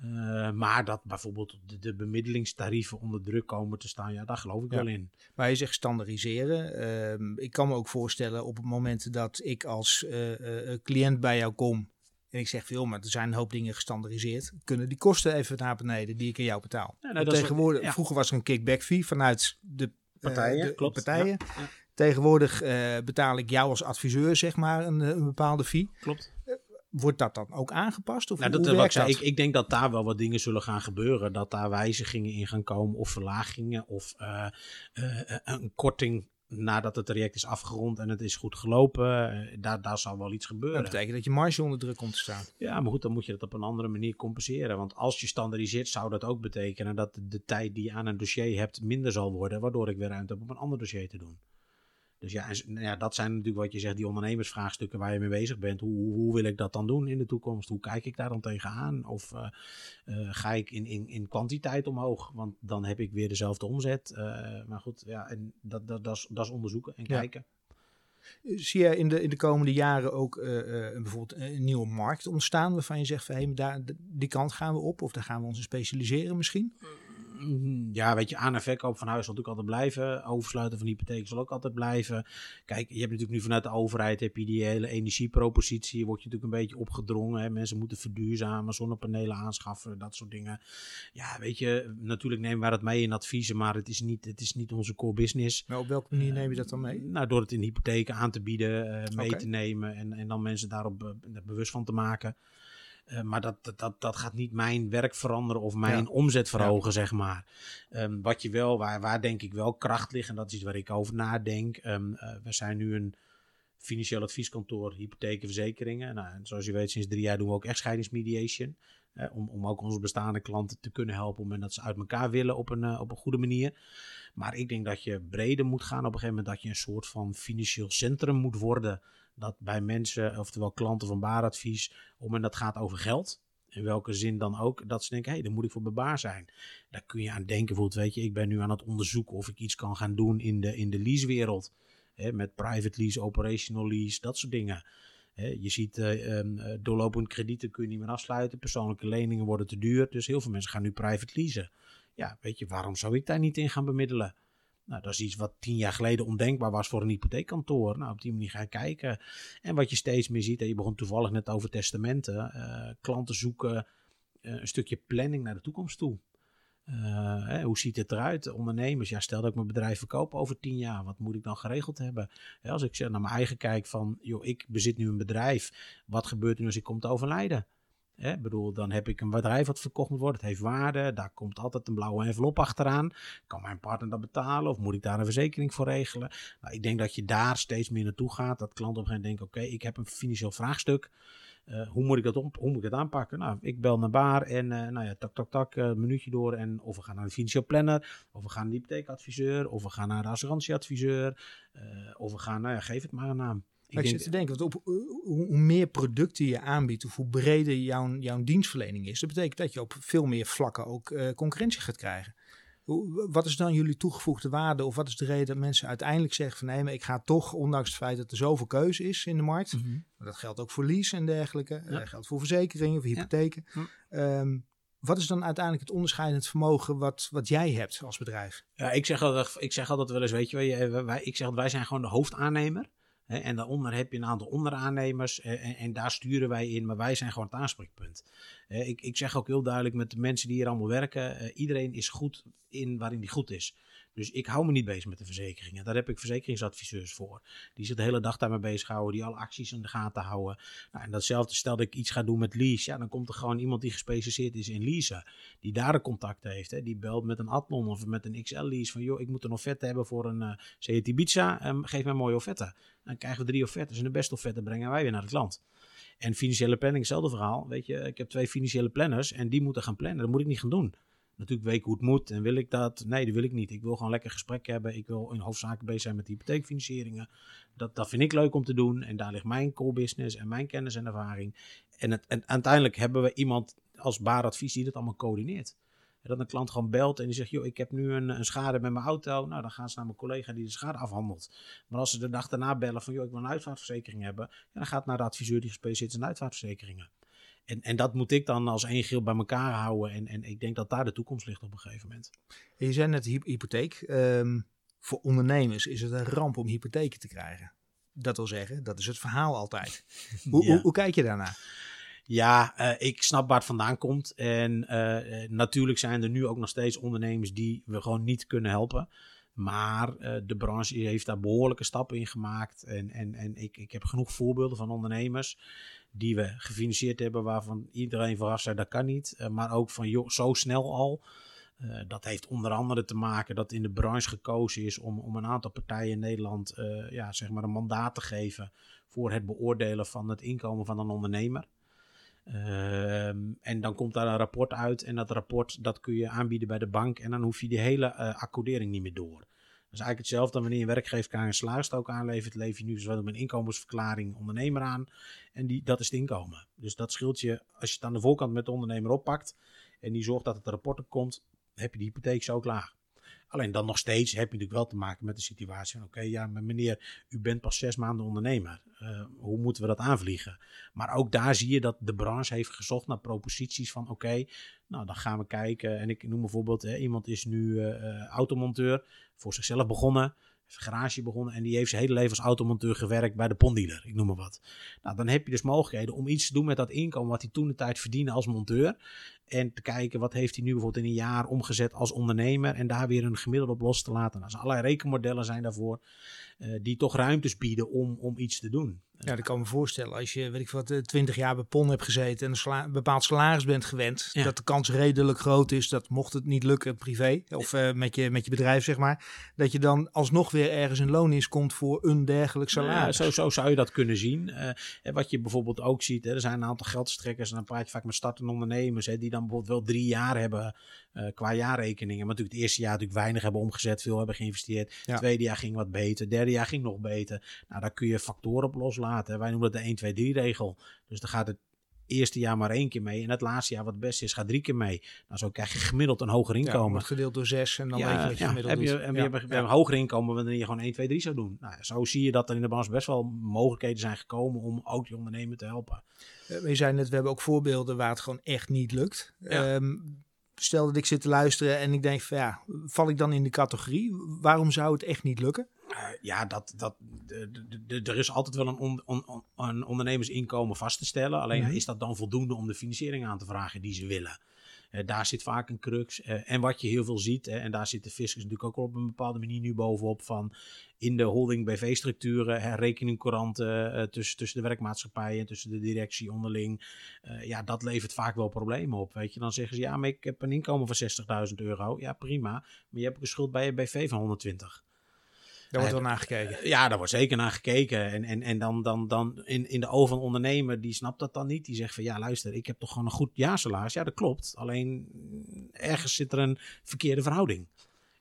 Uh, maar dat bijvoorbeeld de, de, bemiddelingstarieven onder druk komen te staan, ja, daar geloof ik ja. wel in. Maar je zegt standaardiseren. Uh, ik kan me ook voorstellen op het moment dat ik als uh, cliënt bij jou kom en ik zeg veel, maar er zijn een hoop dingen gestandaardiseerd, kunnen die kosten even naar beneden die ik aan jou betaal. Ja, nou, tegenwoordig, ja. Vroeger was er een kickback fee vanuit de partijen. de klopt. partijen. Tegenwoordig betaal ik jou als adviseur zeg maar een, een bepaalde fee. Klopt. Wordt dat dan ook aangepast? Of nou, dat, ik, dat? Ik, ik, denk dat daar wel wat dingen zullen gaan gebeuren. Dat daar wijzigingen in gaan komen of verlagingen of uh, uh, een korting nadat het traject is afgerond en het is goed gelopen. Uh, daar, daar zal wel iets gebeuren. Dat betekent dat je marge onder druk komt te staan. Ja, maar goed, dan moet je dat op een andere manier compenseren. Want als je standaardiseert, zou dat ook betekenen dat de tijd die je aan een dossier hebt minder zal worden. Waardoor ik weer ruimte heb om een ander dossier te doen. Dus ja, en, ja, dat zijn natuurlijk wat je zegt, die ondernemersvraagstukken waar je mee bezig bent. Hoe, hoe, hoe wil ik dat dan doen in de toekomst? Hoe kijk ik daar dan tegenaan? Of uh, uh, ga ik in, in, in kwantiteit omhoog? Want dan heb ik weer dezelfde omzet. Uh, maar goed, ja, en dat, dat, dat, is, dat is onderzoeken en Ja. kijken. Zie je in de, in de komende jaren ook uh, uh, bijvoorbeeld een nieuwe markt ontstaan waarvan je zegt van hey, daar, die kant gaan we op of daar gaan we ons in specialiseren misschien? Ja, weet je, aan- en verkoop van huis zal natuurlijk altijd blijven. Oversluiten van hypotheek zal ook altijd blijven. Kijk, je hebt natuurlijk nu vanuit de overheid heb je die hele energiepropositie. Word je natuurlijk een beetje opgedrongen. Hè? Mensen moeten verduurzamen, zonnepanelen aanschaffen, dat soort dingen. Ja, weet je, natuurlijk nemen wij dat mee in adviezen, maar het is niet, het is niet onze core business. Maar op welke manier neem je dat dan mee? Nou, door het in hypotheken aan te bieden, uh, mee te nemen en, en dan mensen daarop uh, bewust van te maken. Uh, maar dat, dat, dat gaat niet mijn werk veranderen of mijn Ja. omzet verhogen, zeg maar. Um, wat je wel, waar, waar denk ik wel kracht ligt, en dat is iets waar ik over nadenk. Um, uh, we zijn nu een financieel advieskantoor, hypotheken, verzekeringen. Nou, en zoals je weet, sinds drie jaar doen we ook echtscheidingsmediation. Om, om ook onze bestaande klanten te kunnen helpen. Om dat ze uit elkaar willen op een, uh, op een goede manier. Maar ik denk dat je breder moet gaan. Op een gegeven moment dat je een soort van financieel centrum moet worden. Dat bij mensen, oftewel klanten van baaradvies, om en dat gaat over geld. In welke zin dan ook, dat ze denken, hé, hey, dan moet ik voor bebaar zijn. Daar kun je aan denken, bijvoorbeeld, weet je, ik ben nu aan het onderzoeken of ik iets kan gaan doen in de, in de leasewereld. Hè, met private lease, operational lease, dat soort dingen. Je ziet, uh, um, doorlopende kredieten kun je niet meer afsluiten. Persoonlijke leningen worden te duur. Dus heel veel mensen gaan nu private leasen. Ja, weet je, waarom zou ik daar niet in gaan bemiddelen? Nou, dat is iets wat tien jaar geleden ondenkbaar was voor een hypotheekkantoor. Nou, op die manier gaan kijken. En wat je steeds meer ziet, en je begon toevallig net over testamenten. Uh, klanten zoeken een stukje planning naar de toekomst toe. Uh, hè, hoe ziet het eruit? Ondernemers, ja, stel dat ik mijn bedrijf verkoop over tien jaar. Wat moet ik dan geregeld hebben? Ja, als ik naar mijn eigen kijk van, joh, ik bezit nu een bedrijf. Wat gebeurt er nu als ik kom te overlijden? Hè, bedoel, dan heb ik een bedrijf wat verkocht moet worden. Het heeft waarde. Daar komt altijd een blauwe envelop achteraan. Kan mijn partner dat betalen? Of moet ik daar een verzekering voor regelen? Nou, ik denk dat je daar steeds meer naartoe gaat. Dat klanten op een gegeven moment denken: oké, ik heb een financieel vraagstuk. Uh, hoe, moet ik dat op, hoe moet ik dat aanpakken? Nou, ik bel naar Baar en uh, nou ja, tak, tak, tak, een minuutje door. En of we gaan naar de financieel planner, of we gaan naar de hypotheekadviseur, of we gaan naar de assurantieadviseur, of we gaan, nou ja, geef het maar een naam. Ik, ik zit te denken, want op, hoe, hoe, meer producten je aanbiedt, of hoe breder jouw, jouw dienstverlening is, dat betekent dat je op veel meer vlakken ook concurrentie gaat krijgen. Wat is dan jullie toegevoegde waarde? Of wat is de reden dat mensen uiteindelijk zeggen van nee, maar ik ga toch, ondanks het feit dat er zoveel keuze is in de markt. Mhm. Dat geldt ook voor lease en dergelijke. Dat eh, geldt voor verzekeringen, voor hypotheken. Ehm, wat is dan uiteindelijk het onderscheidend vermogen wat, wat jij hebt als bedrijf? Ja, ik zeg altijd, ik zeg altijd wel eens, weet je, wij, ik zeg wij zijn gewoon de hoofdaannemer. En daaronder heb je een aantal onderaannemers en, en, daar sturen wij in, maar wij zijn gewoon het aanspreekpunt. ik, ik zeg ook heel duidelijk met de mensen die hier allemaal werken, uh, iedereen is goed in waarin die goed is. Dus ik hou me niet bezig met de verzekeringen. Daar heb ik verzekeringsadviseurs voor. Die zich de hele dag daarmee bezighouden. Die alle acties in de gaten houden. Nou, en datzelfde stel dat ik iets ga doen met lease. Ja, dan komt er gewoon iemand die gespecialiseerd is in leasen. Die daar de contact heeft. Hè. Die belt met een Atlon of met een XL lease. Van joh, ik moet een offerte hebben voor een uh, Seat Ibiza. Um, geef mij een mooie offerte. Dan krijgen we drie offertes. En de beste offerte brengen wij weer naar het klant. En financiële planning, hetzelfde verhaal. Weet je, ik heb twee financiële planners en die moeten gaan plannen. Dat moet ik niet gaan doen natuurlijk weten hoe het moet. En wil ik dat? Nee, dat wil ik niet. Ik wil gewoon lekker gesprek hebben. Ik wil in hoofdzaken bezig zijn met hypotheekfinancieringen. Dat, dat vind ik leuk om te doen. En daar ligt mijn core business en mijn kennis en ervaring. En, het, en uiteindelijk hebben we iemand als baaradvies die dat allemaal coördineert. En dat een klant gewoon belt en die zegt: Joh, ik heb nu een, een, schade met mijn auto. Nou, dan gaan ze naar mijn collega die de schade afhandelt. Maar als ze de dag daarna bellen van: Joh, ik wil een uitvaartverzekering hebben. Ja, dan gaat naar de adviseur die gespecialiseerd is in uitvaartverzekeringen. En, en dat moet ik dan als één geel bij elkaar houden. En, en ik denk dat daar de toekomst ligt op een gegeven moment. je zei net hypotheek. Um, voor ondernemers is het een ramp om hypotheken te krijgen. Dat wil zeggen, dat is het verhaal altijd. Hoe, hoe, hoe, kijk je daarna? Ja, uh, ik snap waar het vandaan komt. En uh, natuurlijk zijn er nu ook nog steeds ondernemers die we gewoon niet kunnen helpen. Maar uh, de branche heeft daar behoorlijke stappen in gemaakt. En, en, en ik, ik heb genoeg voorbeelden van ondernemers die we gefinancierd hebben, waarvan iedereen vooraf zei dat kan niet. Uh, maar ook van joh, zo snel al. Uh, dat heeft onder andere te maken dat in de branche gekozen is om, om een aantal partijen in Nederland uh, ja, zeg maar een mandaat te geven voor het beoordelen van het inkomen van een ondernemer. Ehm, en dan komt daar een rapport uit en dat rapport dat kun je aanbieden bij de bank en dan hoef je die hele accordering niet meer door is eigenlijk hetzelfde wanneer je werkgever een salaris ook aanlevert, leef je nu zo een inkomensverklaring ondernemer aan. En die, dat is het inkomen. Dus dat scheelt je, als je het aan de voorkant met de ondernemer oppakt en die zorgt dat het rapport er komt, heb je die hypotheek zo klaar. Alleen dan nog steeds heb je natuurlijk wel te maken met de situatie van... oké, ja, maar meneer, u bent pas zes maanden ondernemer. Uh, hoe moeten we dat aanvliegen? Maar ook daar zie je dat de branche heeft gezocht naar proposities van... oké, nou dan gaan we kijken. En ik noem bijvoorbeeld, hè, iemand is nu uh, automonteur, voor zichzelf begonnen garage begonnen en die heeft zijn hele leven als automonteur gewerkt bij de ponddealer, ik noem maar wat. Nou, dan heb je dus mogelijkheden om iets te doen met dat inkomen wat hij toen de tijd verdiende als monteur. En te kijken wat heeft hij nu bijvoorbeeld in een jaar omgezet als ondernemer en daar weer een gemiddelde op los te laten. Nou, allerlei rekenmodellen zijn daarvoor uh, die toch ruimtes bieden om, om iets te doen. Ja, dat kan me voorstellen. Als je, weet ik wat, 20 jaar bij PON hebt gezeten en een bepaald salaris bent gewend, dat de kans redelijk groot is dat mocht het niet lukken privé of uh, met, je, met je bedrijf, zeg maar, dat je dan alsnog weer ergens in loondienst komt voor een dergelijk salaris. Ja, zo, zo zou je dat kunnen zien. Uh, wat je bijvoorbeeld ook ziet, hè, er zijn een aantal geldstrekkers en dan praat je vaak met startende ondernemers, hè, die dan bijvoorbeeld wel drie jaar hebben uh, qua jaarrekeningen. Maar natuurlijk het eerste jaar natuurlijk weinig hebben omgezet, veel hebben geïnvesteerd. Het tweede jaar ging wat beter, derde jaar ging nog beter. Nou, daar kun je factoren op loslaten. Wij noemen dat de 1, 2, 3 regel. Dus dan gaat het eerste jaar maar één keer mee. En het laatste jaar wat het beste is, gaat drie keer mee. Nou, zo krijg je gemiddeld een hoger inkomen. Ja, gedeeld door zes en dan ja, weet je wat je ja, gemiddeld heb je, doet. Heb je, ja. een hoger inkomen wanneer je gewoon 1, 2, 3 zou doen. Nou, zo zie je dat er in de branche best wel mogelijkheden zijn gekomen om ook die ondernemer te helpen. We zijn net, we hebben ook voorbeelden waar het gewoon echt niet lukt. Um, stel dat ik zit te luisteren en ik denk van ja, val ik dan in de categorie? Waarom zou het echt niet lukken? Uh, ja, dat, dat, er is altijd wel een, on, on, een ondernemersinkomen vast te stellen. Alleen mm -hmm. is dat dan voldoende om de financiering aan te vragen die ze willen? Uh, daar zit vaak een crux. Uh, en wat je heel veel ziet, hè, en daar zit de fiscus natuurlijk ook op een bepaalde manier nu bovenop van in de holding BV-structuren, rekeningcouranten uh, tussen, tussen de werkmaatschappijen, tussen de directie onderling. ja, dat levert vaak wel problemen op. Weet je, dan zeggen ze ja, maar ik heb een inkomen van 60.000 euro. Ja, prima. Maar je hebt ook een schuld bij je BV van 120. Daar wordt wel naar gekeken. Ja, daar wordt zeker naar gekeken. En, en, en dan, dan, dan in, in de ogen van ondernemer, die snapt dat dan niet. Die zegt van ja, luister, ik heb toch gewoon een goed jaarsalaris. Ja, dat klopt. Alleen ergens zit er een verkeerde verhouding.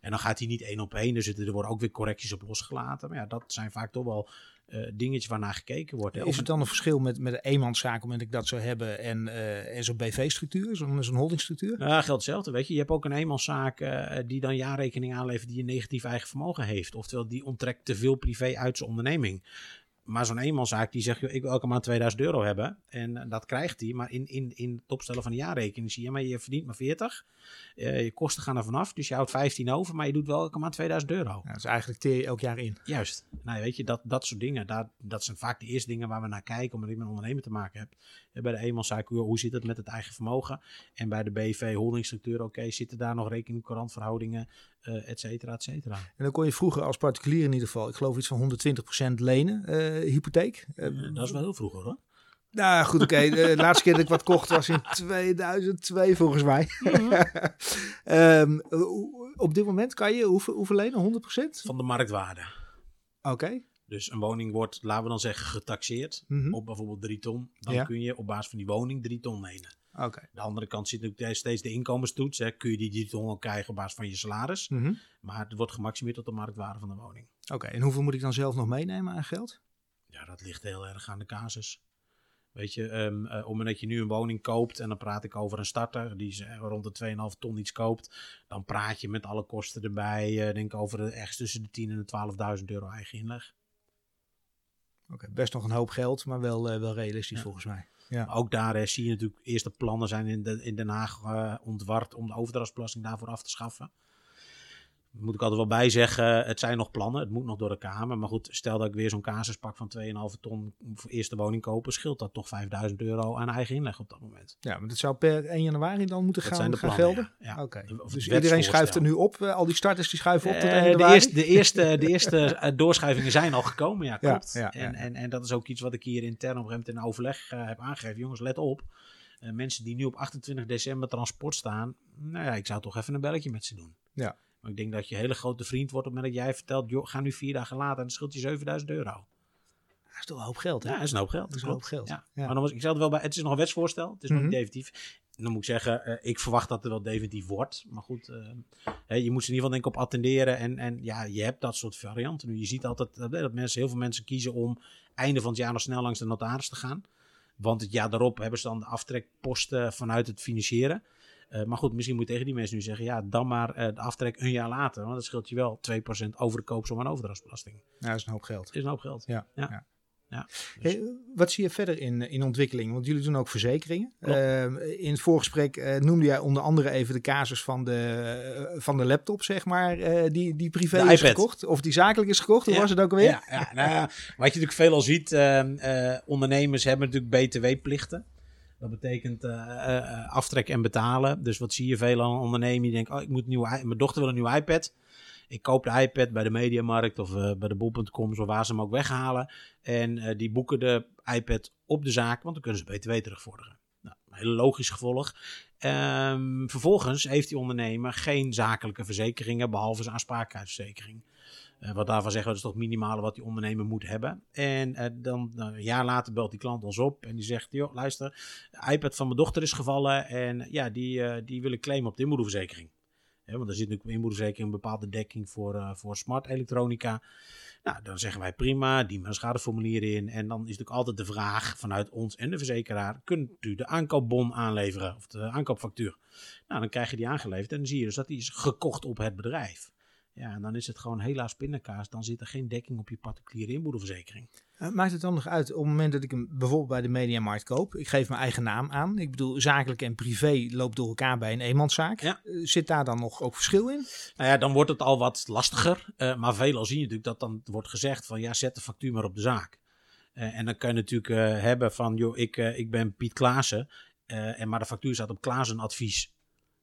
En dan gaat hij niet één op één. Dus er worden ook weer correcties op losgelaten. Maar ja, dat zijn vaak toch wel uh, dingetjes waarnaar gekeken wordt. Hè. Is het dan een verschil met, met een eenmanszaak, omdat ik dat zou hebben, en, uh, en zo'n BV-structuur, zo'n zo'n holdingstructuur? Ja, geldt hetzelfde. Weet je, je hebt ook een eenmanszaak uh, die dan jaarrekening aanlevert die een negatief eigen vermogen heeft. Oftewel, die onttrekt te veel privé uit zijn onderneming. Maar zo'n eenmanszaak die zegt, joh, ik wil elke maand 2000 euro hebben. En uh, dat krijgt hij. Maar in, in, in het opstellen van de jaarrekening zie je, maar je verdient maar 40. Uh, je kosten gaan er vanaf. Dus je houdt 15 over. Maar je doet wel elke maand 2000 euro. Ja, dus eigenlijk teer je elk jaar in. Juist. Nou, weet je, dat, dat soort dingen. Dat, dat zijn vaak de eerste dingen waar we naar kijken. Omdat ik met een ondernemer te maken heb. Bij de eenmanszaak, hoe zit het met het eigen vermogen? En bij de BV holdingstructuur, oké, okay, zitten daar nog rekening, uh, et cetera, et cetera. En dan kon je vroeger als particulier in ieder geval, ik geloof iets van 120% lenen, uh, hypotheek. Uh, dat is wel heel vroeger hoor. Nou goed, oké. Okay. De laatste keer dat ik wat kocht was in 2002 volgens mij. Mm-hmm. um, op dit moment kan je hoeveel, hoeveel lenen? 100%? Van de marktwaarde. Oké. Okay. Dus een woning wordt, laten we dan zeggen, getaxeerd mm-hmm. op bijvoorbeeld 3 ton. Dan ja. kun je op basis van die woning 3 ton lenen. Okay. De andere kant zit natuurlijk steeds de inkomenstoets. Hè. Kun je die 3 ton krijgen op basis van je salaris. Mm-hmm. Maar het wordt gemaximeerd tot de marktwaarde van de woning. Oké, okay. en hoeveel moet ik dan zelf nog meenemen aan geld? Ja, dat ligt heel erg aan de casus. Weet je, um, uh, op het moment dat je nu een woning koopt, en dan praat ik over een starter die rond de 2,5 ton iets koopt, dan praat je met alle kosten erbij, uh, denk over de, echt tussen de 10 en de 12.000 euro eigen inleg. Oké, okay, best nog een hoop geld, maar wel, uh, wel realistisch ja. volgens mij. Ja. Ook daar uh, zie je natuurlijk, eerste plannen zijn in, de, in Den Haag uh, ontward om de overdrachtsbelasting daarvoor af te schaffen. Moet ik altijd wel bij zeggen, het zijn nog plannen, het moet nog door de Kamer. Maar goed, stel dat ik weer zo'n casus pak van 2,5 ton voor eerste woning kopen, scheelt dat toch 5000 euro aan eigen inleg op dat moment. Ja, maar dat zou per 1 januari dan moeten dat gaan, zijn de gaan plannen, gelden? Ja. ja. Okay. dus iedereen schuift er nu op, uh, al die starters die schuiven op tot 1 januari? De eerste, de eerste, de eerste uh, doorschuivingen zijn al gekomen, ja klopt. Ja, ja, en, en, en dat is ook iets wat ik hier intern op moment in overleg uh, heb aangegeven. Jongens, let op. Uh, mensen die nu op 28 december transport staan, nou ja, ik zou toch even een belletje met ze doen. Ja. Maar ik denk dat je een hele grote vriend wordt op het moment dat jij vertelt, joh, ga nu vier dagen later en dan scheelt je 7000 euro. Dat is toch een hoop geld, hè? Ja, dat is een hoop geld. Dat is een hoop geld. Ja. Ja. Maar dan was, ik zei het wel bij, het is nog een wetsvoorstel, het is Mhm. nog niet definitief. En dan moet ik zeggen, uh, ik verwacht dat het wel definitief wordt. Maar goed, uh, hè, je moet ze in ieder geval denk ik op attenderen. En, en ja, je hebt dat soort varianten nu. Je ziet altijd uh, dat mensen, heel veel mensen kiezen om einde van het jaar nog snel langs de notaris te gaan. Want het jaar daarop hebben ze dan de aftrekposten vanuit het financieren. Uh, maar goed, misschien moet je tegen die mensen nu zeggen: ja, dan maar uh, de aftrek een jaar later. Want dat scheelt je wel 2% over de koopsom en overdrachtsbelasting. Ja, dat is een hoop geld. Dat is een hoop geld. Ja. ja. ja. ja. Dus. Hey, wat zie je verder in, in ontwikkeling? Want jullie doen ook verzekeringen. Uh, in het voorgesprek noemde jij onder andere even de casus van de, van de laptop, zeg maar, die, die privé de is iPad. gekocht. Of die zakelijk is gekocht. Hoe was het ook alweer? Ja, ja. Nou, wat je natuurlijk veelal ziet, ondernemers hebben natuurlijk BTW-plichten. Dat betekent uh, uh, aftrek en betalen. Dus wat zie je veel aan ondernemen? Die denken, oh, ik moet mijn dochter wil een nieuwe iPad. Ik koop de iPad bij de Mediamarkt of bij de bol.com, zo waar ze hem ook weghalen. En die boeken de iPad op de zaak, want dan kunnen ze BTW terugvorderen. Nou, een heel logisch gevolg. Um, vervolgens heeft die ondernemer geen zakelijke verzekeringen, behalve zijn aansprakelijkheidsverzekering. Uh, wat daarvan zeggen, dat is toch minimale wat die ondernemer moet hebben. En uh, dan uh, een jaar later belt die klant ons op en die zegt: Joh, luister, de iPad van mijn dochter is gevallen en ja, die, die wil ik claimen op de inboedelverzekering. Want er zit natuurlijk in inboedelverzekering een bepaalde dekking voor, voor smart elektronica. Nou, dan zeggen wij prima, die maar schadeformulier in. En dan is natuurlijk altijd de vraag vanuit ons en de verzekeraar: kunt u de aankoopbon aanleveren of de aankoopfactuur? Nou, dan krijg je die aangeleverd en dan zie je dus dat die is gekocht op het bedrijf. Ja, en dan is het gewoon helaas pindakaas. Dan zit er geen dekking op je particuliere inboedelverzekering. Uh, maakt het dan nog uit op het moment dat ik hem bijvoorbeeld bij de Mediamarkt koop? Ik geef mijn eigen naam aan. Ik bedoel, zakelijk en privé loopt door elkaar bij een eenmanszaak. Ja. Uh, zit daar dan nog ook verschil in? Nou ja, dan wordt het al wat lastiger. Uh, maar veelal zie je natuurlijk dat dan wordt gezegd van ja, zet de factuur maar op de zaak. En dan kan je natuurlijk hebben van joh, ik, ik ben Piet Klaassen. en maar de factuur staat op Klaassen advies.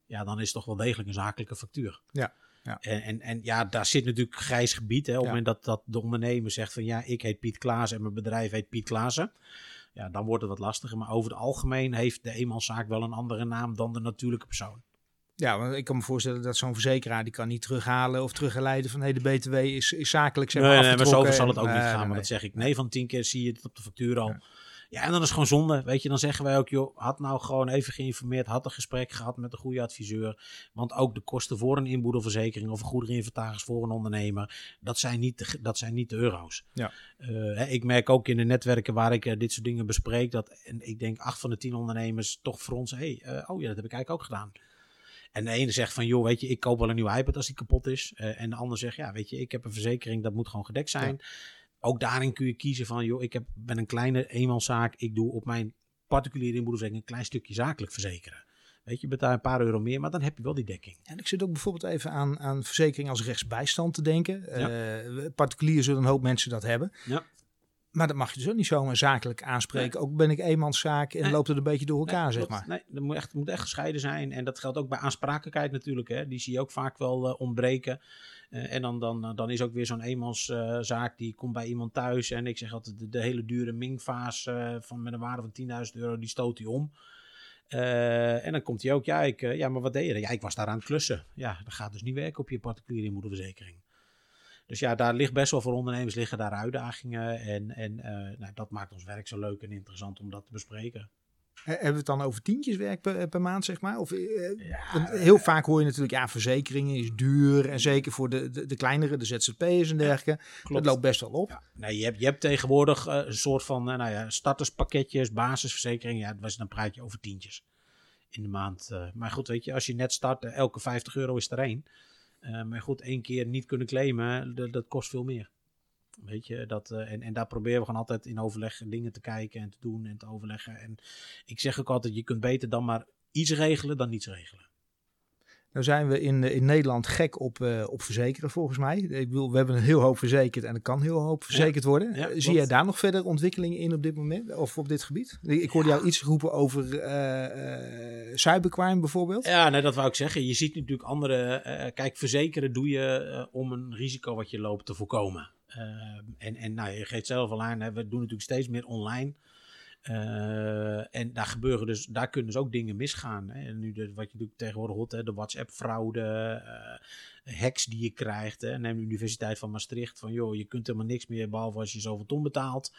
Ja, dan is het toch wel degelijk een zakelijke factuur. Ja. Ja. En, en, en ja, daar zit natuurlijk grijs gebied. Hè, op het Ja. moment dat, dat de ondernemer zegt van ja, ik heet Piet Klaassen en mijn bedrijf heet Piet Klaassen. Ja, dan wordt het wat lastiger. Maar over het algemeen heeft de eenmanszaak wel een andere naam dan de natuurlijke persoon. Ja, want ik kan me voorstellen dat zo'n verzekeraar die kan niet terughalen of teruggeleiden van hey, de BTW is, is zakelijk zeg maar nee, nee, maar zo afgetrokken zal het en- ook niet nee, gaan. nee, Maar nee. dat zeg ik. 9 van 10 keer zie je het op de factuur al. Ja. En dan is het gewoon zonde. Weet je, dan zeggen wij ook, joh, had nou gewoon even geïnformeerd, had een gesprek gehad met een goede adviseur. Want ook de kosten voor een inboedelverzekering of een goederinventaris voor een ondernemer, dat zijn niet de, dat zijn niet de euro's. Ja. Eh, ik merk ook in de netwerken waar ik eh, dit soort dingen bespreek, dat en ik denk acht van de tien ondernemers toch voor ons, hey, eh, oh ja, dat heb ik eigenlijk ook gedaan. En de ene zegt van, joh, weet je, ik koop wel een nieuwe iPad als die kapot is. En de ander zegt, ja, weet je, ik heb een verzekering, dat moet gewoon gedekt zijn. Ook daarin kun je kiezen van, joh, ik heb, ben een kleine eenmanszaak. Ik doe op mijn particuliere inboedelverzekering een klein stukje zakelijk verzekeren. Weet je, je betaalt een paar euro meer, maar dan heb je wel die dekking. En ik zit ook bijvoorbeeld even aan, aan verzekering als rechtsbijstand te denken. Eh, particulier zullen een hoop mensen dat hebben. Ja. Maar dat mag je dus ook niet zomaar zakelijk aanspreken. Ook ben ik eenmanszaak en Nee. loopt het een beetje door elkaar, Nee, zeg maar. Nee, dat moet echt, moet echt gescheiden zijn. En dat geldt ook bij aansprakelijkheid natuurlijk. Hè. Die zie je ook vaak wel eh, ontbreken. Eh, en dan, dan, dan is ook weer zo'n eenmanszaak die komt bij iemand thuis. En ik zeg altijd, de, hele dure Ming-vaas eh, van met een waarde van 10.000 euro, die stoot hij om. Eh, en dan komt hij ook, ja, ik, eh, ja, maar wat deed je? Ja, ik was daar aan het klussen. Ja, dat gaat dus niet werken op je particuliere inboedelverzekering. Dus ja, daar ligt best wel voor ondernemers liggen daar uitdagingen. En, en eh, nou, dat maakt ons werk zo leuk en interessant om dat te bespreken. Eh, Hebben we het dan over tientjes werk per, per maand, zeg maar? Of, eh, Ja, want heel vaak hoor je natuurlijk, ja, verzekeringen is duur. En zeker voor de, de, de kleinere, de ZZP'ers en dergelijke. Dat loopt best wel op. Ja, je, hebt, je hebt tegenwoordig eh, een soort van eh, nou ja, starterspakketjes, basisverzekering. Ja, was dan praat je over tientjes in de maand. eh. maar goed, weet je, als je net start, eh, elke 50 euro is er één. Eh, maar goed, één keer niet kunnen claimen, dat kost veel meer. Weet je, dat, eh, en, en daar proberen we gewoon altijd in overleg dingen te kijken en te doen en te overleggen. En ik zeg ook altijd, je kunt beter dan maar iets regelen dan niets regelen. Nou zijn we in, in Nederland gek op, eh, op verzekeren volgens mij. Ik bedoel, we hebben een heel hoop verzekerd en er kan heel hoop verzekerd worden. ja, Eh, Zie jij daar nog verder ontwikkelingen in op dit moment? Of op dit gebied? Ik hoorde jou iets roepen over eh, eh, cybercrime bijvoorbeeld. Ja, nee, dat wou ik zeggen. Je ziet natuurlijk andere. eh, kijk, verzekeren doe je eh, om een risico wat je loopt te voorkomen. Eh, en en nou, je geeft zelf al aan, hè, we doen natuurlijk steeds meer online. Eh, en daar gebeuren dus, daar kunnen dus ook dingen misgaan. Hè. En nu de, wat je natuurlijk tegenwoordig hoort, hè, de WhatsApp-fraude, eh, hacks die je krijgt. Hè. Neem de Universiteit van Maastricht van, joh, je kunt helemaal niks meer behalve als je zoveel ton betaalt.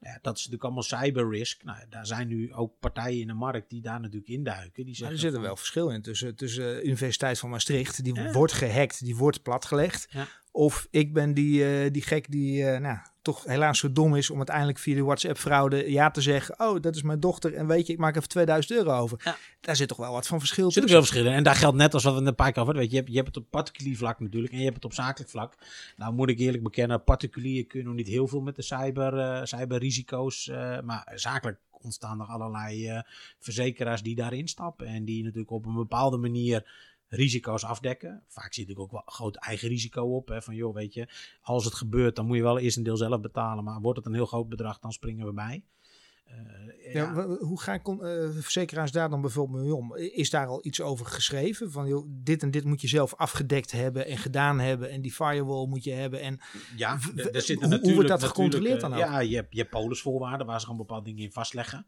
Nou Ja, dat is natuurlijk allemaal cyberrisk. Nou, daar zijn nu ook partijen in de markt die daar natuurlijk induiken. Die Maar zeggen er zit er wel verschil in tussen, tussen de Universiteit van Maastricht, die Ja. wordt gehackt, die wordt platgelegd. Ja. Of ik ben die, eh, die gek die eh, nou, toch helaas zo dom is om uiteindelijk via de WhatsApp-fraude ja te zeggen. Oh, dat is mijn dochter en weet je, ik maak even 2000 euro over. Ja. Daar zit toch wel wat van verschil Er zit ook tussen. veel verschillen. En daar geldt net als wat we een paar keer over. Weet je, je hebt, je hebt het op particulier vlak natuurlijk. En je hebt het op zakelijk vlak. Nou moet ik eerlijk bekennen. Particulier kun je nog niet heel veel met de cyber, eh, cyberrisico's. maar zakelijk ontstaan er allerlei verzekeraars die daarin stappen. En die natuurlijk op een bepaalde manier risico's afdekken. Vaak zit natuurlijk ook wel groot eigen risico op. Hè, van joh, weet je, als het gebeurt, dan moet je wel eerst een deel zelf betalen. Maar wordt het een heel groot bedrag, dan springen we bij. Eh, Ja, wa- hoe gaan eh, verzekeraars daar dan bijvoorbeeld mee om? Is daar al iets over geschreven? Van joh, dit en dit moet je zelf afgedekt hebben en gedaan hebben. En die firewall moet je hebben. En Ja, er hoe- zitten hoe natuurlijk, wordt dat gecontroleerd eh, dan ook? Ja, je hebt, je hebt polisvoorwaarden waar ze gewoon bepaalde dingen in vastleggen.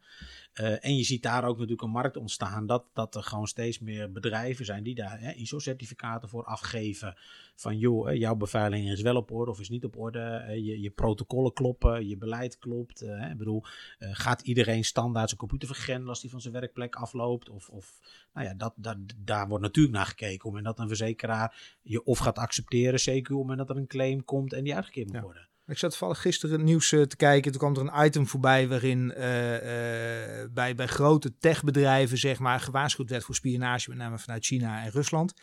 Eh, en je ziet daar ook natuurlijk een markt ontstaan dat, dat er gewoon steeds meer bedrijven zijn die daar ISO-certificaten voor afgeven. Van joh, jouw beveiliging is wel op orde of is niet op orde. Eh, je, je protocollen kloppen, je beleid klopt. eh, ik bedoel, eh, gaat iedereen standaard zijn computer vergrendelen als die van zijn werkplek afloopt? Of, of nou ja, dat, dat, daar wordt natuurlijk naar gekeken. Het moment dat een verzekeraar je of gaat accepteren, op het moment dat er een claim komt en die uitgekeerd moet Ja. worden. Ik zat toevallig gisteren het nieuws eh, te kijken. Toen kwam er een item voorbij waarin eh, eh, bij, bij grote techbedrijven zeg maar, gewaarschuwd werd voor spionage, met name vanuit China en Rusland.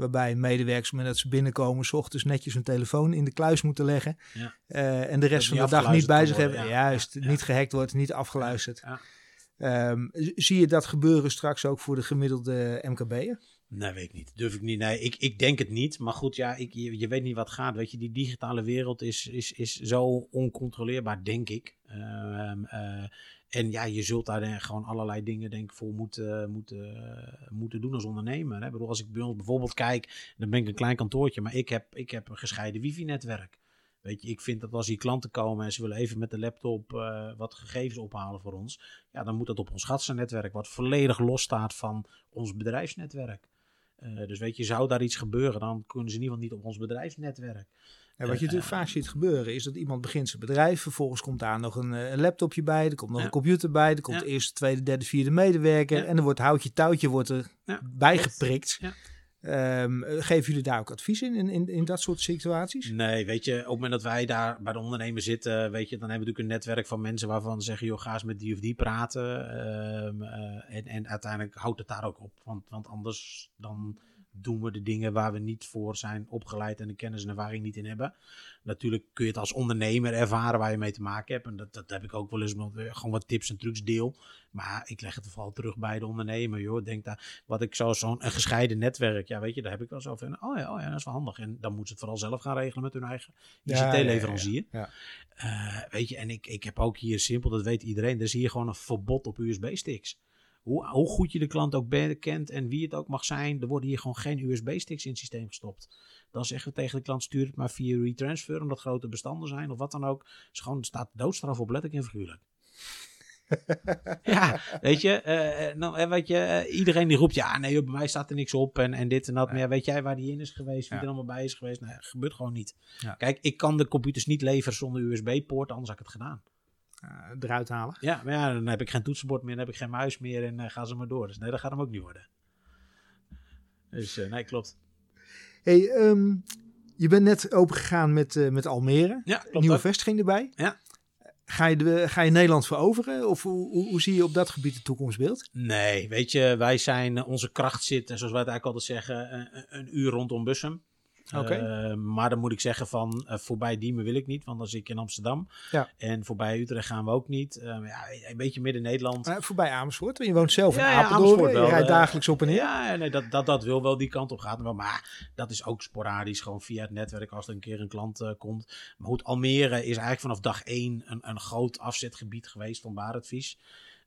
Waarbij medewerkers, moment dat ze binnenkomen, s ochtends netjes hun telefoon in de kluis moeten leggen. Ja. Eh, en de rest Dat van de dag niet bij zich worden, hebben. ja. Juist, Ja, niet gehackt wordt, niet afgeluisterd. Ja. Ehm, zie je dat gebeuren straks ook voor de gemiddelde MKB'er? Nee, weet ik niet. Durf ik niet. Nee, ik, ik denk het niet. Maar goed, ja, ik, je, je weet niet wat gaat. Weet je, die digitale wereld is, is, is zo oncontroleerbaar, denk ik. Ehm, eh, en ja, je zult daar eh, gewoon allerlei dingen denk ik voor moeten, moeten, moeten doen als ondernemer. Hè. Bedoel, als ik bij ons bijvoorbeeld kijk, dan ben ik een klein kantoortje, maar ik heb, ik heb een gescheiden wifi-netwerk. Weet je, ik vind dat als hier klanten komen en ze willen even met de laptop eh, wat gegevens ophalen voor ons, ja, dan moet dat op ons gatsen-netwerk, wat volledig los staat van ons bedrijfsnetwerk. Uh, dus weet je, zou daar iets gebeuren, dan kunnen ze in ieder geval niet op ons bedrijfsnetwerk. En wat je natuurlijk vaak ziet gebeuren, is dat iemand begint zijn bedrijf. Vervolgens komt daar nog een, een laptopje bij. Er komt nog een computer bij. Er komt de eerste, tweede, derde, vierde medewerker. En er wordt houtje touwtje wordt er bijgeprikt. Ja. Um, geven jullie daar ook advies in, in, in, dat soort situaties? Nee, weet je, op het moment dat wij daar bij de ondernemer zitten, weet je, dan hebben we natuurlijk een netwerk van mensen waarvan ze zeggen, joh, ga eens met die of die praten. Um, uh, en, en uiteindelijk houdt het daar ook op, want, want anders dan doen we de dingen waar we niet voor zijn opgeleid en de kennis en ervaring niet in hebben. Natuurlijk kun je het als ondernemer ervaren waar je mee te maken hebt. En dat, dat heb ik ook wel eens, gewoon wat tips en trucs deel. Maar ik leg het vooral terug bij de ondernemer. Joh. Denk daar, wat ik zo, zo'n een gescheiden netwerk, ja, weet je, daar heb ik wel zo van. Oh ja, oh ja, dat is wel handig. En dan moeten ze het vooral zelf gaan regelen met hun eigen ICT-leverancier. Ja, ja, ja, uh, weet je, en ik, ik heb ook hier simpel, dat weet iedereen, er is hier gewoon een verbod op USB-sticks hoe, hoe goed je de klant ook kent en wie het ook mag zijn, er worden hier gewoon geen USB-sticks in het systeem gestopt. Dan zeggen we tegen de klant: stuur het maar via retransfer, omdat grote bestanden zijn of wat dan ook. Dus gewoon staat doodstraf op, letterlijk en figuurlijk. ja, weet je, uh, nou, weet je uh, iedereen die roept, ja, nee, bij mij staat er niks op en, en dit en dat. Maar ja, weet jij waar die in is geweest, wie er allemaal bij is geweest? Nee, gebeurt gewoon niet. Kijk, ik kan de computers niet leveren zonder USB-poort, anders had ik het gedaan eruit halen. Ja, maar ja, dan heb ik geen toetsenbord meer, dan heb ik geen muis meer en uh, gaan ze maar door. Dus nee, dat gaat hem ook niet worden. Dus uh, nee, klopt. Hey, um, je bent net opengegaan met, met Almere. Ja, klopt. Nieuwe vestiging erbij. Ja. Ga je, de, ga je Nederland veroveren? Of hoe, hoe, hoe, zie je op dat gebied de toekomstbeeld? Nee, weet je, wij zijn, onze kracht zit, zoals wij het eigenlijk altijd zeggen, een, een uur rondom Bussum. Uh, maar dan moet ik zeggen van uh, voorbij Diemen wil ik niet, want dan zit ik in Amsterdam. Ja. En voorbij Utrecht gaan we ook niet. Uh, ja, een beetje midden Nederland. Voorbij Amersfoort, je woont zelf in ja, Apeldoorn. Ja, je rijdt dagelijks op en neer. Ja, nee, dat, dat, dat wil wel die kant op gaan. Maar dat is ook sporadisch, gewoon via het netwerk als er een keer een klant komt. Maar goed, Almere is eigenlijk vanaf dag één een, een groot afzetgebied geweest van Baardvies.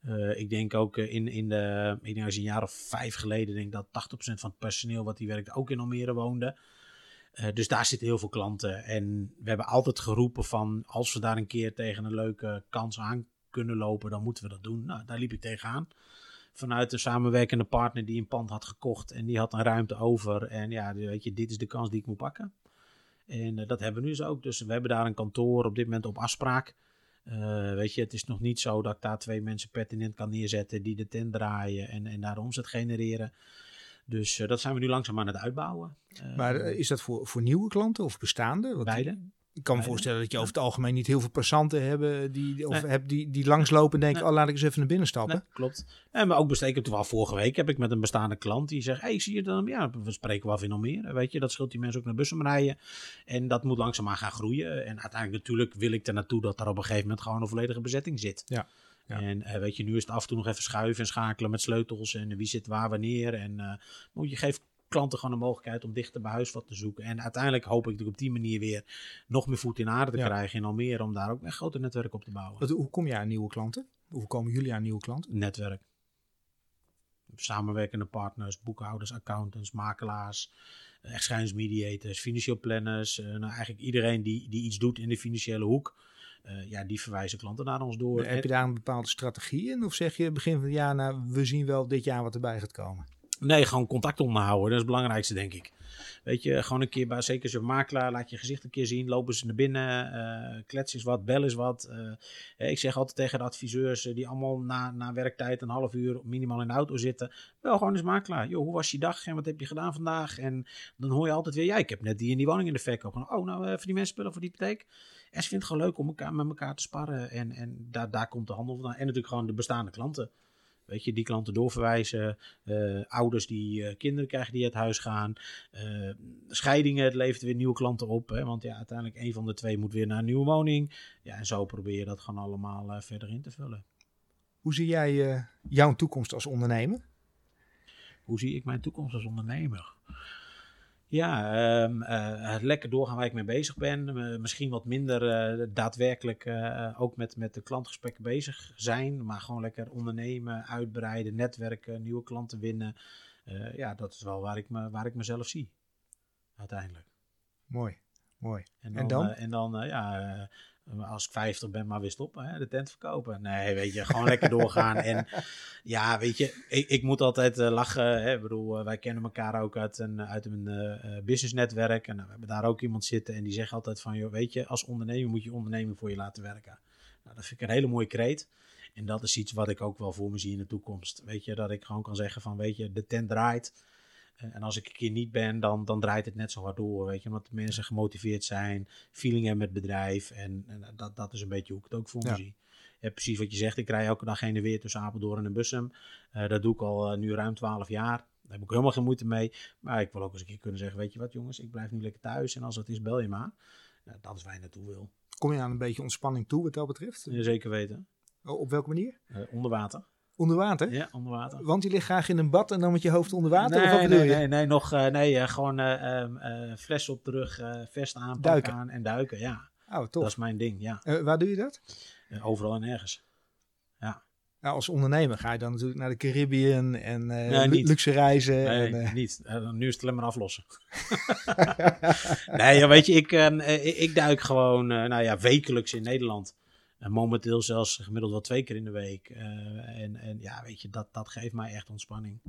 Uh, ik denk ook in, in de, ik denk als een jaar of vijf geleden, denk dat 80% van het personeel wat die werkte ook in Almere woonde. Uh, dus daar zitten heel veel klanten. En we hebben altijd geroepen van als we daar een keer tegen een leuke kans aan kunnen lopen, dan moeten we dat doen. Nou, daar liep ik tegenaan. Vanuit de samenwerkende partner die een pand had gekocht en die had een ruimte over. En ja, weet je, dit is de kans die ik moet pakken. En uh, dat hebben we nu zo ook. Dus we hebben daar een kantoor op dit moment op afspraak. Uh, weet je, het is nog niet zo dat ik daar twee mensen pertinent kan neerzetten die de tent draaien en, en daar omzet genereren. Dus uh, dat zijn we nu langzaam aan het uitbouwen. Maar eh, is dat voor, voor nieuwe klanten of bestaande? Want beide. Ik kan me voorstellen dat je over het algemeen niet heel veel passanten hebben die, of nee. hebt die, die langslopen en denken, nee. oh laat ik eens even naar binnen stappen. Nee, klopt. En maar ook besteken, terwijl vorige week heb ik met een bestaande klant die zegt, hey, zie je dan? Ja, we spreken wel af in Almere, weet je. Dat scheelt die mensen ook naar bussen rijden. En dat moet langzaamaan gaan groeien. En uiteindelijk natuurlijk wil ik er naartoe dat er op een gegeven moment gewoon een volledige bezetting zit. Ja. En uh, weet je, nu is het af en toe nog even schuiven en schakelen met sleutels en wie zit waar wanneer. En uh, moet je geeft klanten gewoon de mogelijkheid om dichter bij huis wat te zoeken. En uiteindelijk hoop ik op die manier weer nog meer voet in aarde te ja. krijgen in Almere om daar ook een groter netwerk op te bouwen. Wat, hoe kom je aan nieuwe klanten? Hoe komen jullie aan nieuwe klanten? Netwerk. Samenwerkende partners, boekhouders, accountants, makelaars, echtscheidingsmediators, financieel planners. Uh, nou, eigenlijk iedereen die, die iets doet in de financiële hoek. Uh, ja, die verwijzen klanten naar ons door. Heb je daar een bepaalde strategie in? Of zeg je begin van het jaar, nou, we zien wel dit jaar wat erbij gaat komen? Nee, gewoon contact onderhouden. Dat is het belangrijkste, denk ik. Weet je, gewoon een keer bij, zeker als je makelaar, laat je gezicht een keer zien. Lopen ze naar binnen, uh, klets is wat, bel is wat. Uh, ik zeg altijd tegen de adviseurs, die allemaal na, na werktijd een half uur minimaal in de auto zitten. Wel gewoon eens makelaar. Joh, hoe was je dag en wat heb je gedaan vandaag? En dan hoor je altijd weer, ja, ik heb net die in die woning in de verkoop. Oh, nou, voor die mensen spullen voor die hypotheek. En ze vindt het gewoon leuk om elkaar, met elkaar te sparren. En, en daar, daar komt de handel vandaan. En natuurlijk gewoon de bestaande klanten. Weet je, die klanten doorverwijzen. Uh, ouders die uh, kinderen krijgen die uit huis gaan. Uh, scheidingen, het levert weer nieuwe klanten op. Hè, want ja, uiteindelijk een van de twee moet weer naar een nieuwe woning. Ja, en zo probeer je dat gewoon allemaal verder in te vullen. Hoe zie jij jouw toekomst als ondernemer? Hoe zie ik mijn toekomst als ondernemer? Ja, um, uh, lekker doorgaan waar ik mee bezig ben. Uh, misschien wat minder uh, daadwerkelijk ook met, met de klantgesprekken bezig zijn. Maar gewoon lekker ondernemen, uitbreiden, netwerken, nieuwe klanten winnen. ja, dat is wel waar ik, me, waar ik mezelf zie. Uiteindelijk. Mooi, mooi. En dan? En dan, en dan ja, als ik 50 ben, maar weer stoppen, hè, de tent verkopen. Nee, weet je, gewoon lekker doorgaan. En Ja, weet je, ik, ik moet altijd eh, lachen. Hè? Ik bedoel, eh, wij kennen elkaar ook uit een, uit een uh, businessnetwerk. En we hebben daar ook iemand zitten en die zegt altijd van... Joh, weet je, als ondernemer moet je onderneming voor je laten werken. Nou, dat vind ik een hele mooie kreet. En dat is iets wat ik ook wel voor me zie in de toekomst. Weet je, dat ik gewoon kan zeggen van, weet je, de tent draait. En als ik een keer niet ben, dan, dan draait het net zo hard door. Weet je, omdat de mensen gemotiveerd zijn, feeling hebben met het bedrijf. En, en, dat, dat is een beetje hoe ik het ook voor me zie. Ja, precies wat je zegt. Ik rij elke dag heen en weer tussen Apeldoorn en Bussum. Uh, dat doe ik al uh, nu ruim 12 jaar. Daar heb ik helemaal geen moeite mee. Maar ik wil ook eens een keer kunnen zeggen: Weet je wat, jongens, ik blijf nu lekker thuis. En als het is, bel je maar. Nou, dat is waar je naartoe wil. Kom je aan een beetje ontspanning toe wat dat betreft? Ja, zeker weten. Oh, op welke manier? Uh, onder water. Onder water? Ja, onder water. Want je ligt graag in een bad en dan met je hoofd onder water? Nee, of wat nee, je? nee, nee, nog, uh, nee uh, gewoon uh, fles op de rug, vest aan, duiken. aan en duiken, ja. Oh, tof. Dat is mijn ding, ja. waar doe je dat? overal en ergens. Ja. Nou, als ondernemer ga je dan natuurlijk naar de Caribbean en nee, luxe reizen. Nee, en, niet. nu is het alleen maar aflossen. nee, ja, weet je, ik, ik duik gewoon, nou ja, wekelijks in Nederland. En momenteel zelfs gemiddeld wel twee keer in de week. Uh, en, en ja, weet je, dat, dat geeft mij echt ontspanning.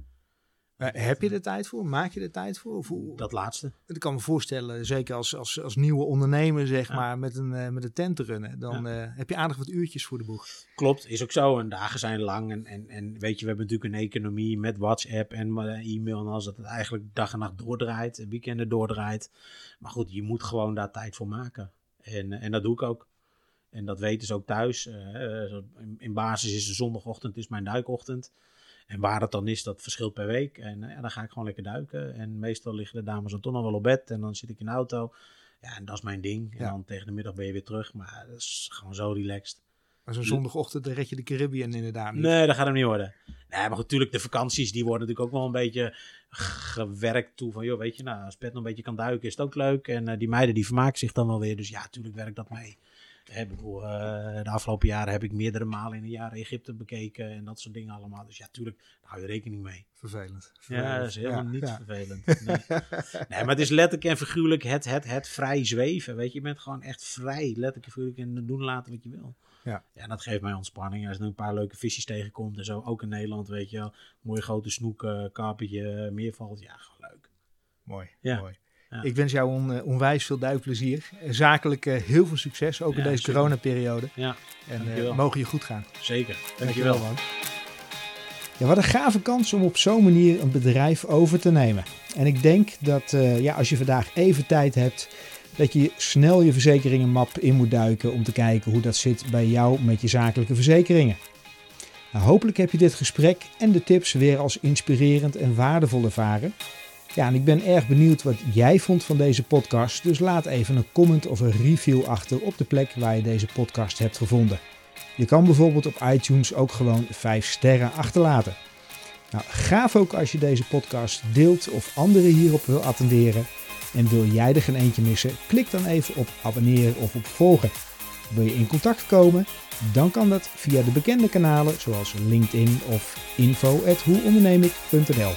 Uh, heb je er tijd voor? Maak je er tijd voor? Of hoe? Dat laatste. Ik kan me voorstellen, zeker als, als, als nieuwe ondernemer, zeg ja. maar, met een, uh, met een tent te runnen. Dan ja. heb je aardig wat uurtjes voor de boeg. Klopt, is ook zo. En dagen zijn lang. En, en, en weet je, we hebben natuurlijk een economie met WhatsApp en e-mail en alles. Dat het eigenlijk dag en nacht doordraait, weekenden doordraait. Maar goed, je moet gewoon daar tijd voor maken. En, en dat doe ik ook. En dat weten ze ook thuis. Uh, in basis is de zondagochtend is mijn duikochtend. En waar het dan is, dat verschilt per week. En ja, dan ga ik gewoon lekker duiken. En meestal liggen de dames dan toch nog wel op bed. En dan zit ik in de auto. Ja, en dat is mijn ding. En ja. dan tegen de middag ben je weer terug. Maar dat is gewoon zo relaxed. Maar zo'n zondagochtend, red je de Caribbean inderdaad niet. Nee, dat gaat hem niet worden. Nee, maar natuurlijk, de vakanties, die worden natuurlijk ook wel een beetje gewerkt toe. Van, joh, weet je, nou, als Pet nog een beetje kan duiken, is het ook leuk. En uh, die meiden, die vermaken zich dan wel weer. Dus ja, natuurlijk werkt dat mee. Hè, bedoel, uh, de afgelopen jaren heb ik meerdere malen in een jaar Egypte bekeken en dat soort dingen allemaal. Dus ja, tuurlijk, daar hou je rekening mee. Vervelend. vervelend. Ja, dat is helemaal ja, niet ja. vervelend. Nee. nee. maar het is letterlijk en figuurlijk het, het, het vrij zweven. Weet je, je bent gewoon echt vrij, letterlijk en figuurlijk en doen laten wat je wil. Ja. ja, dat geeft mij ontspanning. Als er een paar leuke visjes tegenkomt en zo, ook in Nederland, weet je wel. Mooie grote snoek, uh, karpetje, meervalt. Ja, gewoon leuk. Mooi, ja. mooi. Ja. Ik wens jou on, onwijs veel duikplezier. Zakelijk uh, heel veel succes, ook in deze zeker. coronaperiode. Ja, en mogen je goed gaan. Zeker, dankjewel. dankjewel man. Ja, wat een gave kans om op zo'n manier een bedrijf over te nemen. En ik denk dat uh, ja, als je vandaag even tijd hebt, dat je snel je verzekeringenmap in moet duiken om te kijken hoe dat zit bij jou met je zakelijke verzekeringen. Nou, hopelijk heb je dit gesprek en de tips weer als inspirerend en waardevol ervaren. Ja, en ik ben erg benieuwd wat jij vond van deze podcast. Dus laat even een comment of een review achter op de plek waar je deze podcast hebt gevonden. Je kan bijvoorbeeld op iTunes ook gewoon 5 sterren achterlaten. Nou, gaaf ook als je deze podcast deelt of anderen hierop wil attenderen. En wil jij er geen eentje missen? Klik dan even op abonneren of op volgen. Wil je in contact komen? Dan kan dat via de bekende kanalen zoals LinkedIn of info@hoeondernemik.nl.